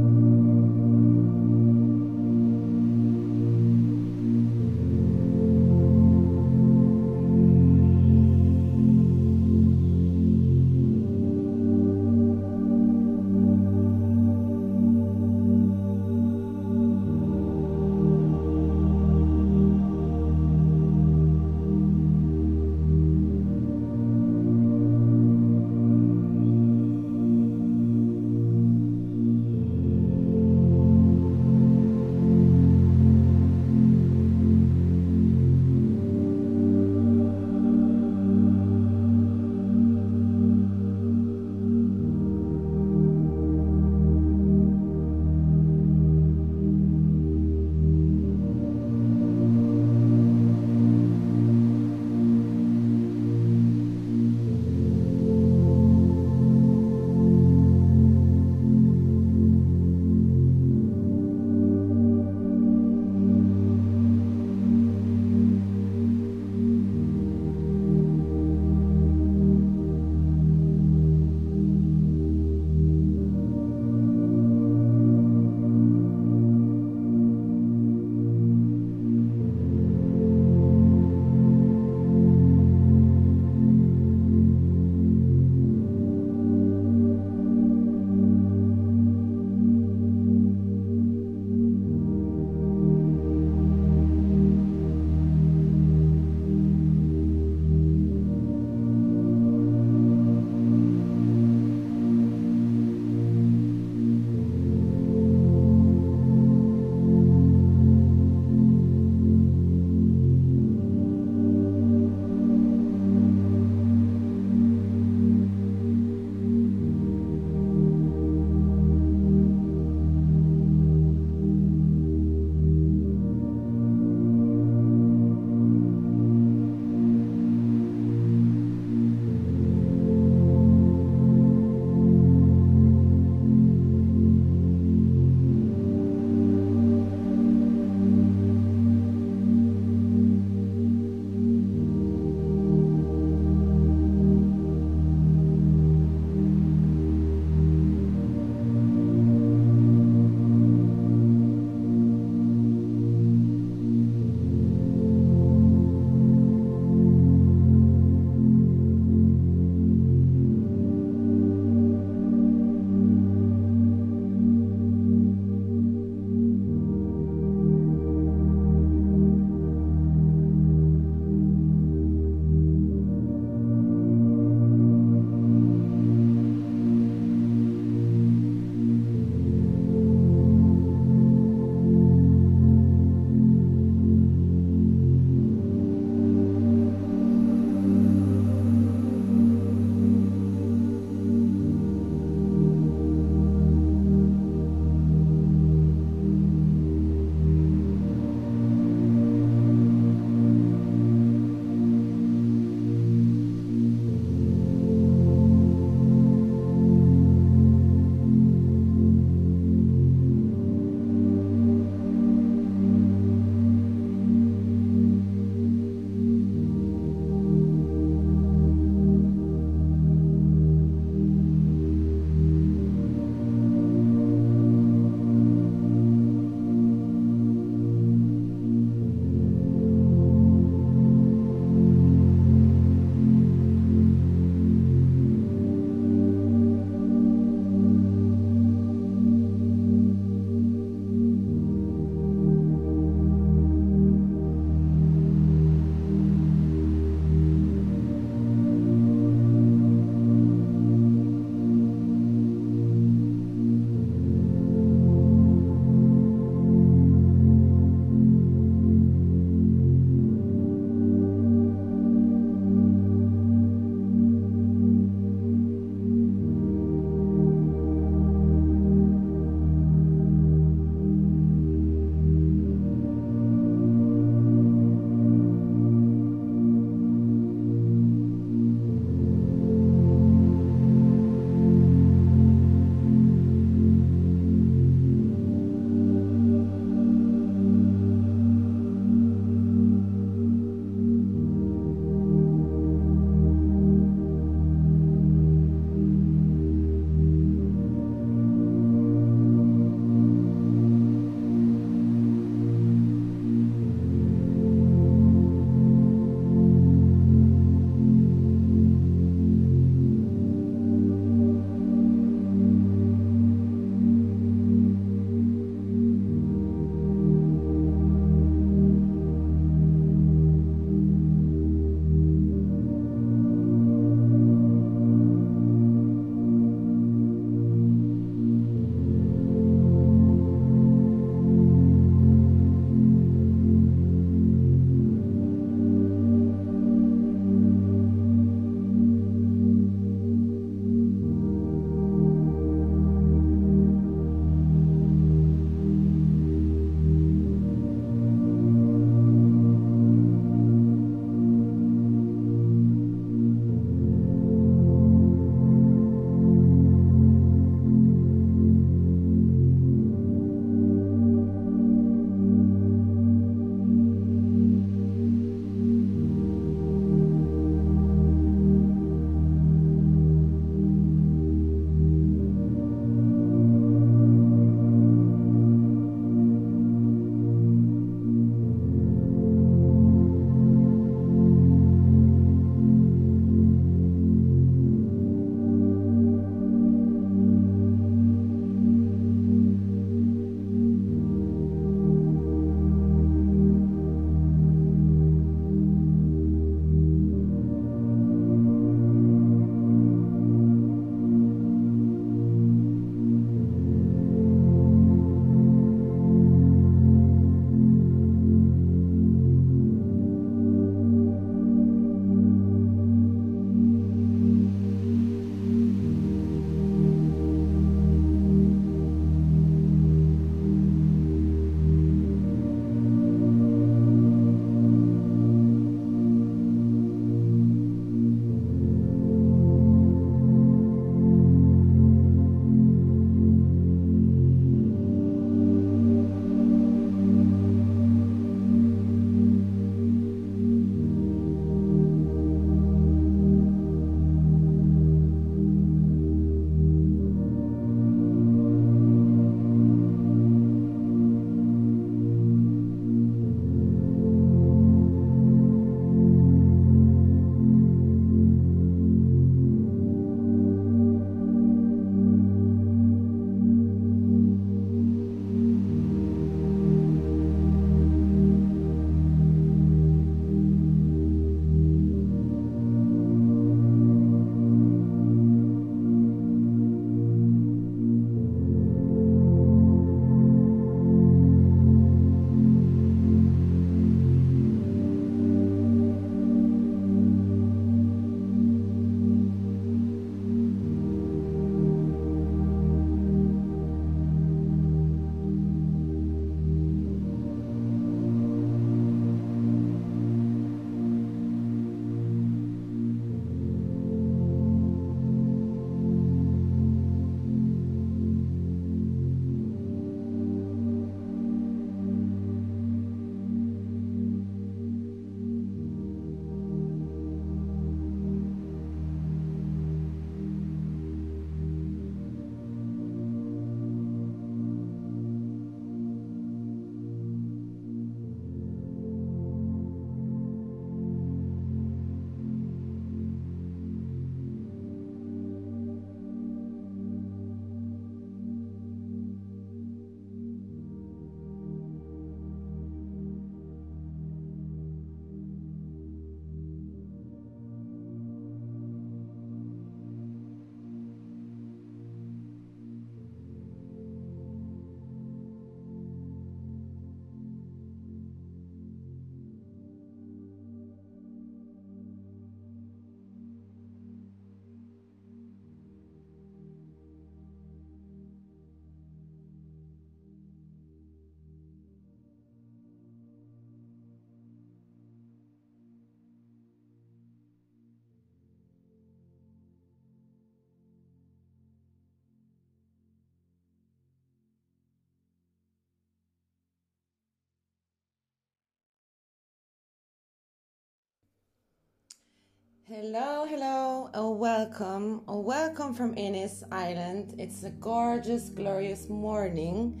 Hello, hello, oh, welcome, oh, welcome from Ennis Island. It's a gorgeous, glorious morning,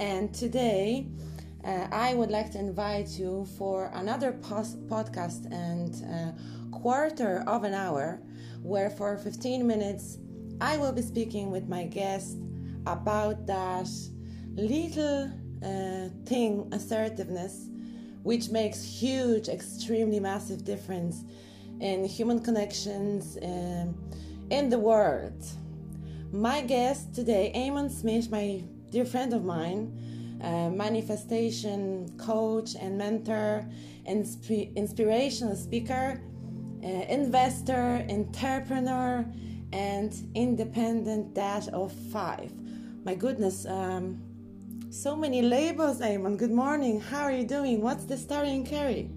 and today uh, I would like to invite you for another pos- podcast and uh, quarter of an hour, where for 15 minutes I will be speaking with my guest about that little uh, thing, assertiveness, which makes huge, extremely massive difference in human connections um, in the world. My guest today, Eamon Smith, my dear friend of mine, uh, manifestation coach and mentor, insp- inspirational speaker, uh, investor, entrepreneur, and independent dad of five. My goodness, um, so many labels, Eamon. Good morning. How are you doing? What's the story in Kerry?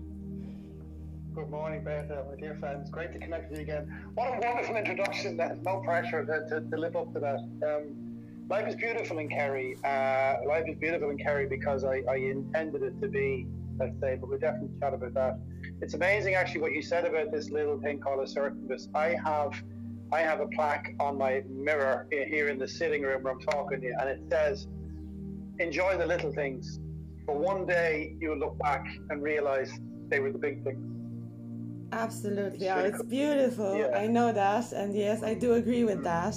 Good morning, Beth, my dear friends. Great to connect with you again. What a wonderful introduction. That No pressure to, to, to live up to that. Um, life is beautiful in Kerry. Uh, life is beautiful in Kerry because I, I intended it to be, let's say, but we'll definitely chat about that. It's amazing, actually, what you said about this little thing called a assertiveness. I have, I have a plaque on my mirror here in the sitting room where I'm talking to you, and it says, "Enjoy the little things. For one day, you will look back and realize they were the big things." Absolutely. Oh, it's beautiful. Yeah. I know that. And yes, I do agree with that.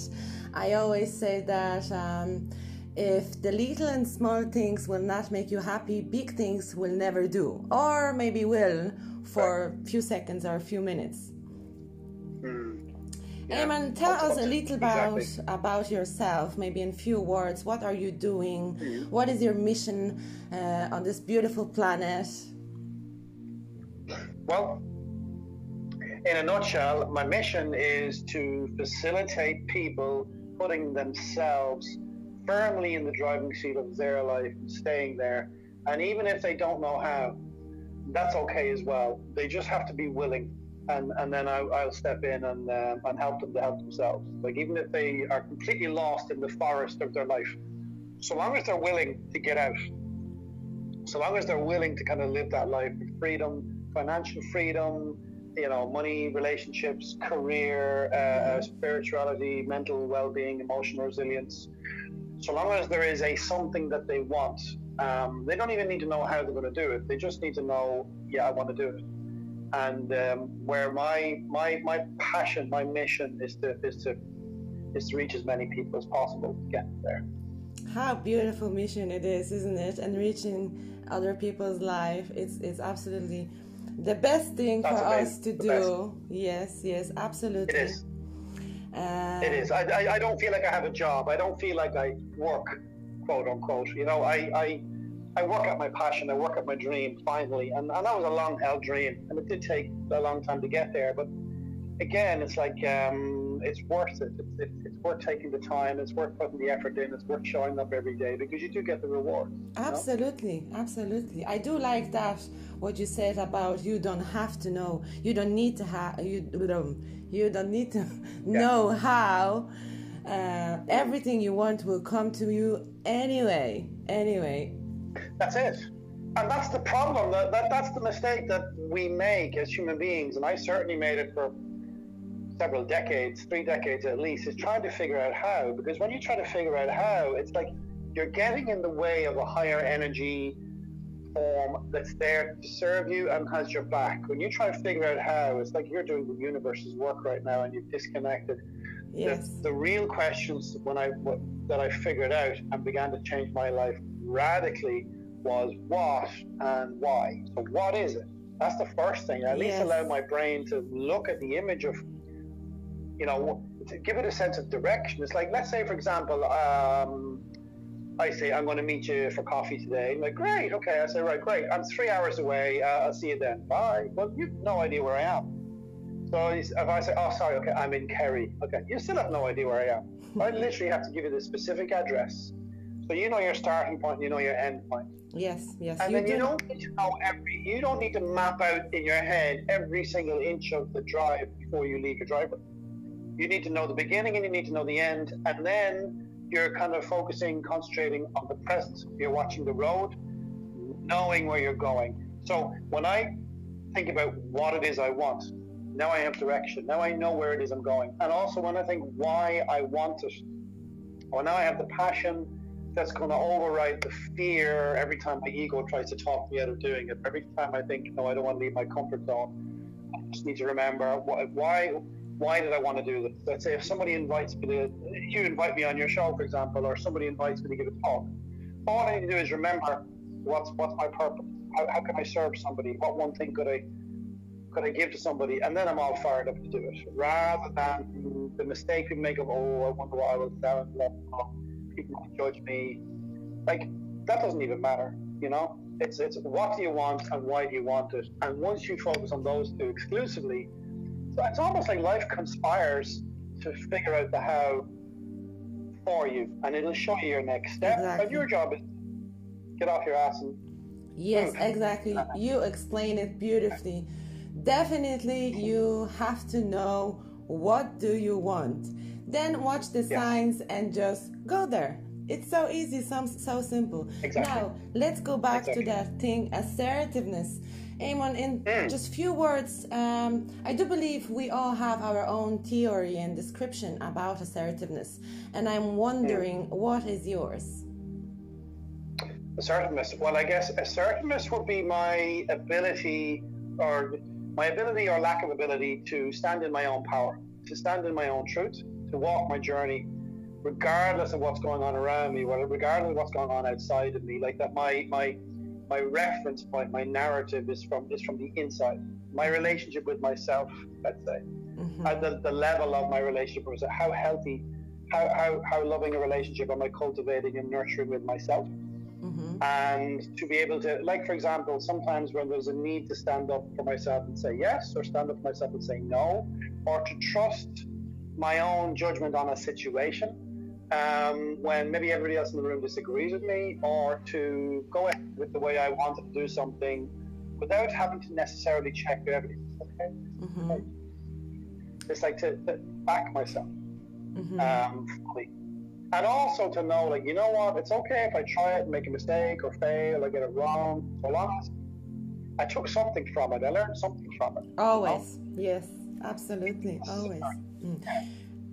I always say that um, if the little and small things will not make you happy, big things will never do. Or maybe will for a few seconds or a few minutes. Mm. Yeah. Eamon, tell us a little about exactly. about yourself, maybe in few words. What are you doing? Mm. What is your mission uh, on this beautiful planet? Well, in a nutshell, my mission is to facilitate people putting themselves firmly in the driving seat of their life and staying there. And even if they don't know how, that's okay as well. They just have to be willing. And, and then I, will step in and, uh, and help them to help themselves. Like, even if they are completely lost in the forest of their life, so long as they're willing to get out, so long as they're willing to kind of live that life with freedom, financial freedom, you know, money, relationships, career, uh, spirituality, mental well-being, emotional resilience. So long as there is a something that they want, um, they don't even need to know how they're going to do it. They just need to know, yeah, I want to do it. And um, where my my my passion, my mission is to is to is to reach as many people as possible to get there. How beautiful mission it is, isn't it? And reaching other people's life, it's it's absolutely the best thing That's for amazing. us to the do. Best. Yes, yes, absolutely. It is. Uh, it is. I, I, I, don't feel like I have a job. I don't feel like I work, quote unquote. You know, I, I, I work at my passion. I work at my dream finally. And, and that was a long held dream. And it did take a long time to get there. But again, it's like, um, it's worth it. It's, it's, it's, worth taking the time. It's worth putting the effort in. It's worth showing up every day because you do get the reward. Absolutely, know? absolutely. I do like that what you said about you don't have to know. You don't need to have. You don't. You don't need to yeah. know how. Uh, everything you want will come to you anyway. Anyway. That's it and that's the problem that, that that's the mistake that we make as human beings and i certainly made it for several decades, three decades at least, is trying to figure out how. Because when you try to figure out how, it's like you're getting in the way of a higher energy form that's there to serve you and has your back. When you try to figure out how, it's like you're doing the universe's work right now and you've disconnected. Yes. The, the real questions when I that I figured out and began to change my life radically was what and why. So what is it? That's the first thing. At yes. least allow my brain to look at the image of you know, to give it a sense of direction. It's like, let's say, for example, um, I say, I'm going to meet you for coffee today. I'm like, great, okay. I say, right, great. I'm three hours away. Uh, I'll see you then. Bye. Well, you've no idea where I am. So if I say, oh, sorry, okay, I'm in Kerry. Okay, you still have no idea where I am. I literally have to give you the specific address. So you know your starting point, you know your end point. Yes, yes. And you then do. you don't need to know every, you don't need to map out in your head every single inch of the drive before you leave your driveway you need to know the beginning and you need to know the end. And then you're kind of focusing, concentrating on the present. You're watching the road, knowing where you're going. So when I think about what it is I want, Now I have direction. Now I know where it is I'm going. And also when I think why I want it, well, now I have the passion that's going to override the fear every time my ego tries to talk me out of doing it. Every time I think, no, I don't want to leave my comfort zone. I just need to remember why why did I want to do this? Let's say if somebody invites me to, you invite me on your show, for example, or somebody invites me to give a talk. All I need to do is remember what's what's my purpose. How, how can I serve somebody? What one thing could I could I give to somebody? And then I'm all fired up to do it, rather than the mistake we make of oh, I wonder what I will sound like. People will judge me. Like that doesn't even matter, you know. It's it's what do you want and why do you want it? And once you focus on those two exclusively, so it's almost like life conspires to figure out the how for you, and it'll show you your next step. Exactly. And your job is get off your ass and yes, move. exactly. Uh-huh. You explain it beautifully. Definitely, you have to know what do you want. Then watch the signs and just go there. It's so easy, so, so simple. Exactly. Now, let's go back exactly. to that thing assertiveness. Eamon, in mm. just few words, um, I do believe we all have our own theory and description about assertiveness, and I'm wondering mm. what is yours? Assertiveness. Well, I guess assertiveness would be my ability, or my ability or lack of ability, to stand in my own power, to stand in my own truth, to walk my journey regardless of what's going on around me, regardless of what's going on outside of me, like that my my my reference point, my narrative is from is from the inside. My relationship with myself, let's say, mm-hmm. and the, the level of my relationship with myself, how healthy, how, how, how loving a relationship am I cultivating and nurturing with myself. Mm-hmm. And to be able to, like, for example, sometimes when there's a need to stand up for myself and say yes, or stand up for myself and say no, or to trust my own judgment on a situation, um, when maybe everybody else in the room disagrees with me, or to go ahead with the way I wanted to do something without having to necessarily check everything. Okay? Mm-hmm. It's like to, to back myself mm-hmm. um, fully. And also to know, like, you know what, it's okay if I try it and make a mistake or fail or get it wrong, so long as I took something from it, I learned something from it. Always, you know? yes, absolutely, always. Mm.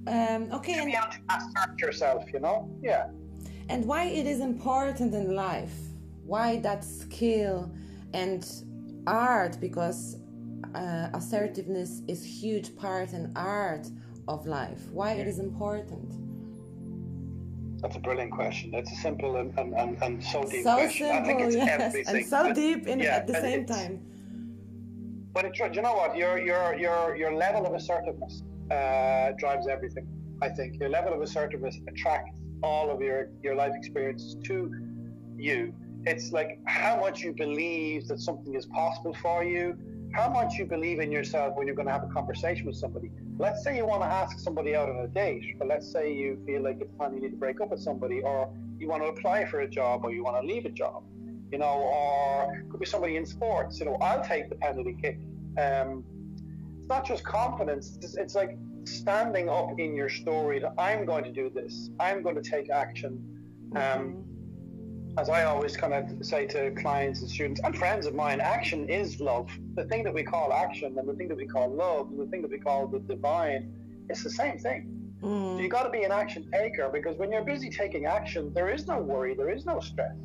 Um, okay. To be able to assert yourself, you know? Yeah. And why it is important in life? Why that skill and art? Because uh, assertiveness is huge part and art of life. Why it is important? That's a brilliant question. That's a simple and, and, and, and so deep so question. Simple, I think it's yes, everything. And so but, deep in, yeah, at the same time. But it, you know what? Your, your, your, your level of assertiveness uh, drives everything. I think your level of assertiveness attracts all of your your life experiences to you. It's like how much you believe that something is possible for you, how much you believe in yourself when you're going to have a conversation with somebody. Let's say you want to ask somebody out on a date, but let's say you feel like it's time you need to break up with somebody, or you want to apply for a job, or you want to leave a job, you know, or could be somebody in sports. You know, I'll take the penalty kick. Um, it's not just confidence. It's, it's like standing up in your story that I'm going to do this. I'm going to take action. Um, mm-hmm. as I always kind of say to clients and students and friends of mine, action is love. The thing that we call action and the thing that we call love and the thing that we call the divine, it's the same thing. Mm. So you got to be an action taker because when you're busy taking action, there is no worry, there is no stress.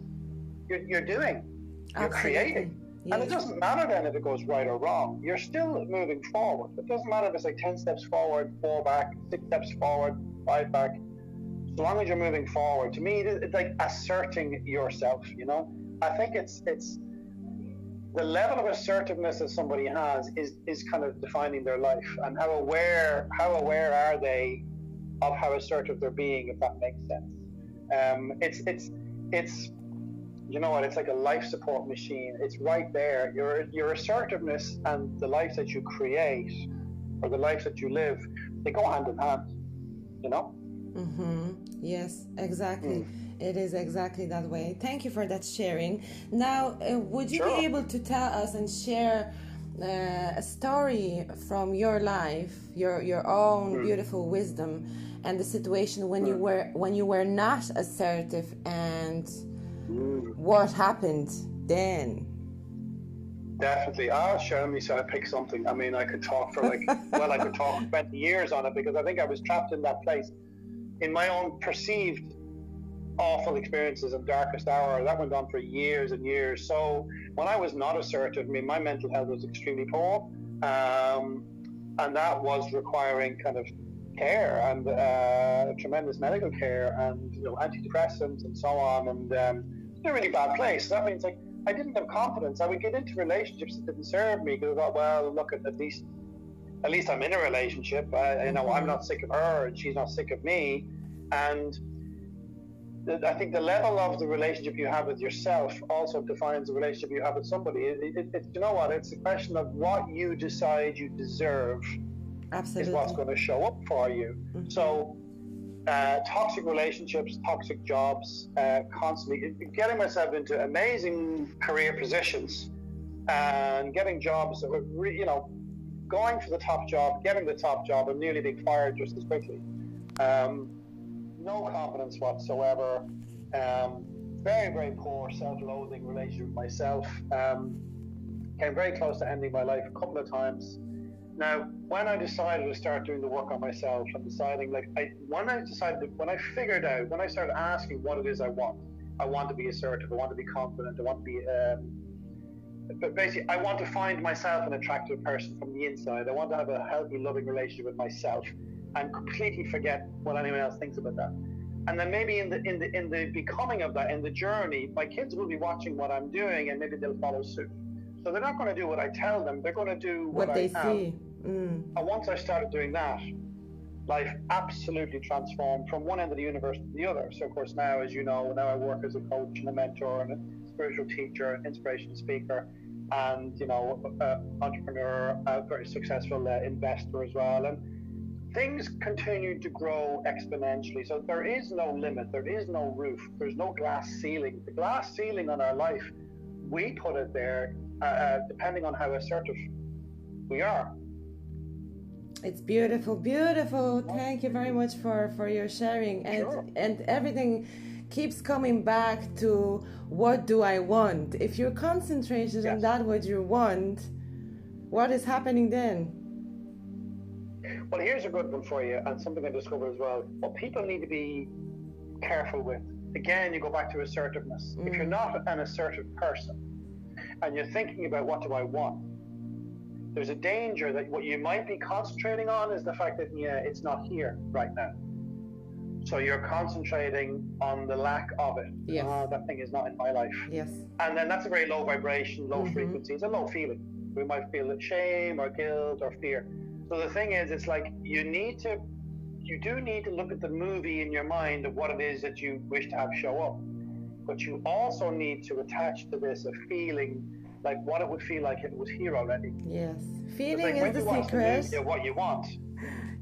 You're, you're doing, you're Absolutely. creating. Yes. And it doesn't matter then if it goes right or wrong. You're still moving forward. It doesn't matter if it's like 10 steps forward, four back, six steps forward, five back. As long as you're moving forward. To me, it's like asserting yourself, you know? I think it's it's the level of assertiveness that somebody has is, is kind of defining their life and how aware how aware are they of how assertive they're being, if that makes sense. Um, it's it's it's you know what? It's like a life support machine. It's right there. Your your assertiveness and the life that you create, or the life that you live, they go hand in hand. You know. Mm-hmm. Yes, exactly. Mm. It is exactly that way. Thank you for that sharing. Now, uh, would you sure. be able to tell us and share uh, a story from your life, your your own mm. beautiful wisdom, and the situation when mm. you were when you were not assertive and what happened then? Definitely. I'll show me so I pick something. I mean, I could talk for like, well, I could talk 20 years on it because I think I was trapped in that place in my own perceived awful experiences and darkest hour. That went on for years and years. So when I was not assertive, I mean, my mental health was extremely poor. Um, and that was requiring kind of care and uh, tremendous medical care and you know antidepressants and so on and um, in a really bad place. So that means like I didn't have confidence. I would get into relationships that didn't serve me because I thought, well, look at at least at least I'm in a relationship. I, you know, I'm not sick of her and she's not sick of me. And I think the level of the relationship you have with yourself also defines the relationship you have with somebody. It, it, it, you know what? It's a question of what you decide you deserve Absolutely. is what's going to show up for you. Mm-hmm. So, uh, toxic relationships, toxic jobs, uh, constantly getting myself into amazing career positions and getting jobs that were, re- you know, going for the top job, getting the top job, and nearly being fired just as quickly. Um, no confidence whatsoever. Um, very, very poor self-loathing relationship with myself. Um, came very close to ending my life a couple of times. Now, when I decided to start doing the work on myself and deciding, like, I, when I decided, when I figured out, when I started asking what it is I want, I want to be assertive, I want to be confident, I want to be, um, but basically, I want to find myself an attractive person from the inside. I want to have a healthy, loving relationship with myself and completely forget what anyone else thinks about that. And then maybe in the in the in the becoming of that, in the journey, my kids will be watching what I'm doing, and maybe they'll follow suit. So they're not going to do what I tell them; they're going to do what, what they I see. Mm. And once I started doing that, life absolutely transformed from one end of the universe to the other. So, of course, now, as you know, now I work as a coach and a mentor and a spiritual teacher, an inspiration speaker, and you know, uh, entrepreneur, a very successful uh, investor as well, and things continue to grow exponentially. So there is no limit, there is no roof, there's no glass ceiling. The glass ceiling on our life, we put it there uh, uh, depending on how assertive we are. It's beautiful, beautiful. Thank you very much for for your sharing and sure. and everything keeps coming back to what do I want? If you're concentrated yes. on that what you want, what is happening then? Well, here's a good one for you, and something I discovered as well. What people need to be careful with, again, you go back to assertiveness. Mm. If you're not an assertive person and you're thinking about what do I want, there's a danger that what you might be concentrating on is the fact that, yeah, it's not here right now. So you're concentrating on the lack of it. Yes. Oh, that thing is not in my life. Yes. And then that's a very low vibration, low mm-hmm. frequency. It's a low feeling. We might feel shame or guilt or fear. So the thing is, it's like you need to, you do need to look at the movie in your mind of what it is that you wish to have show up. But you also need to attach to this a feeling like what it would feel like if it was here already. Yes. Feeling like is the secret. The what you want.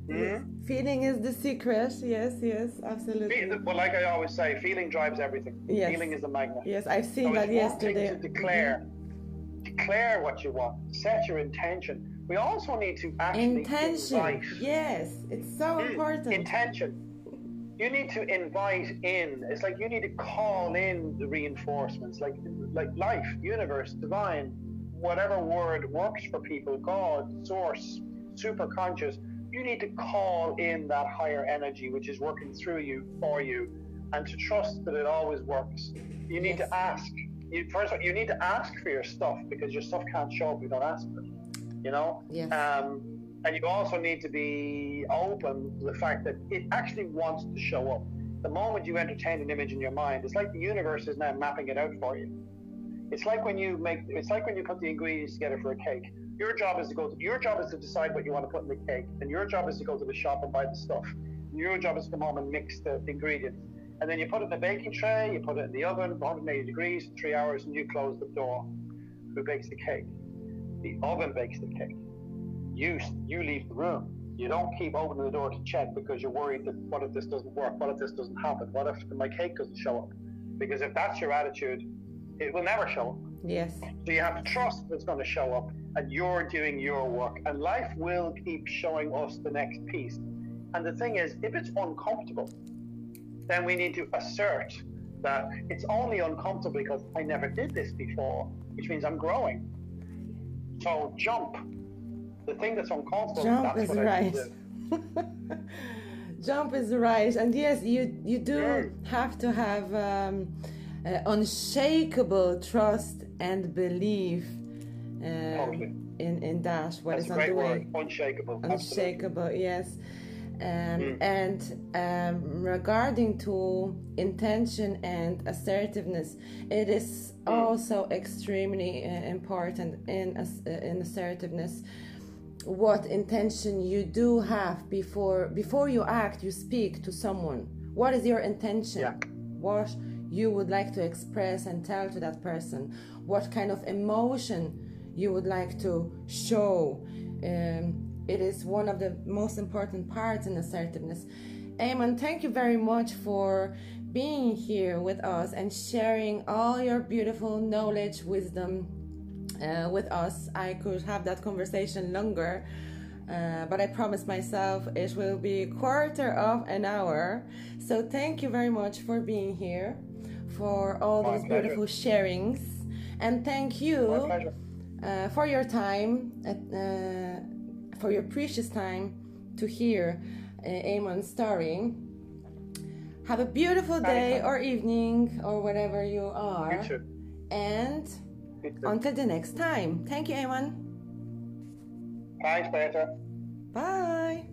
Mm-hmm. Feeling is the secret. Yes, yes, absolutely. Well, like I always say, feeling drives everything. Yes. Feeling is the magnet. Yes, I've seen so that yesterday. to declare, mm-hmm. declare what you want, set your intention, we also need to actually intention. Yes, it's so mm, important. Intention. You need to invite in. It's like you need to call in the reinforcements, like like life, universe, divine, whatever word works for people. God, source, super conscious. You need to call in that higher energy which is working through you for you, and to trust that it always works. You need yes. to ask. You, first, of all, you need to ask for your stuff because your stuff can't show up if you don't ask for it you know? Yes. Um, and you also need to be open to the fact that it actually wants to show up. The moment you entertain an image in your mind, it's like the universe is now mapping it out for you. It's like when you make, it's like when you put the ingredients together for a cake. Your job is to go, to, your job is to decide what you want to put in the cake. And your job is to go to the shop and buy the stuff. And your job is to come home and mix the ingredients. And then you put it in the baking tray, you put it in the oven, 180 degrees, three hours, and you close the door. Who bakes the cake? the oven bakes the cake. You you leave the room. You don't keep opening the door to check because you're worried that what if this doesn't work? What if this doesn't happen? What if my cake doesn't show up? Because if that's your attitude, it will never show up. Yes. So you have to trust that it's going to show up and you're doing your work. And life will keep showing us the next piece. And the thing is, if it's uncomfortable, then we need to assert that it's only uncomfortable because I never did this before, which means I'm growing. So jump. The thing that's uncomfortable. Jump that's is right. Jump is right, and yes, you you do Yeah. have to have um, uh, unshakable trust and belief um, Totally. in in that what That's is a on the way. word. Unshakable. Absolutely. unshakable yes um, Mm. and um, regarding to intention and assertiveness it is Mm. also extremely uh, important in uh, in assertiveness what intention you do have before before you act you speak to someone. What is your intention? Yeah. what you would like to express and tell to that person? What kind of emotion you would like to show? Um, it is one of the most important parts in assertiveness. Eamon, thank you very much for being here with us and sharing all your beautiful knowledge wisdom uh, with us. I could have that conversation longer, uh, but I promised myself it will be a quarter of an hour. So thank you very much for being here, for all My those pleasure. beautiful sharings, and thank you uh, for your time, uh, uh, for your precious time to hear uh, Eamon's story. Have a beautiful day or evening or whatever you are. You. And. Until the next time. Thank you, Eamon. Thanks, Peter. Bye.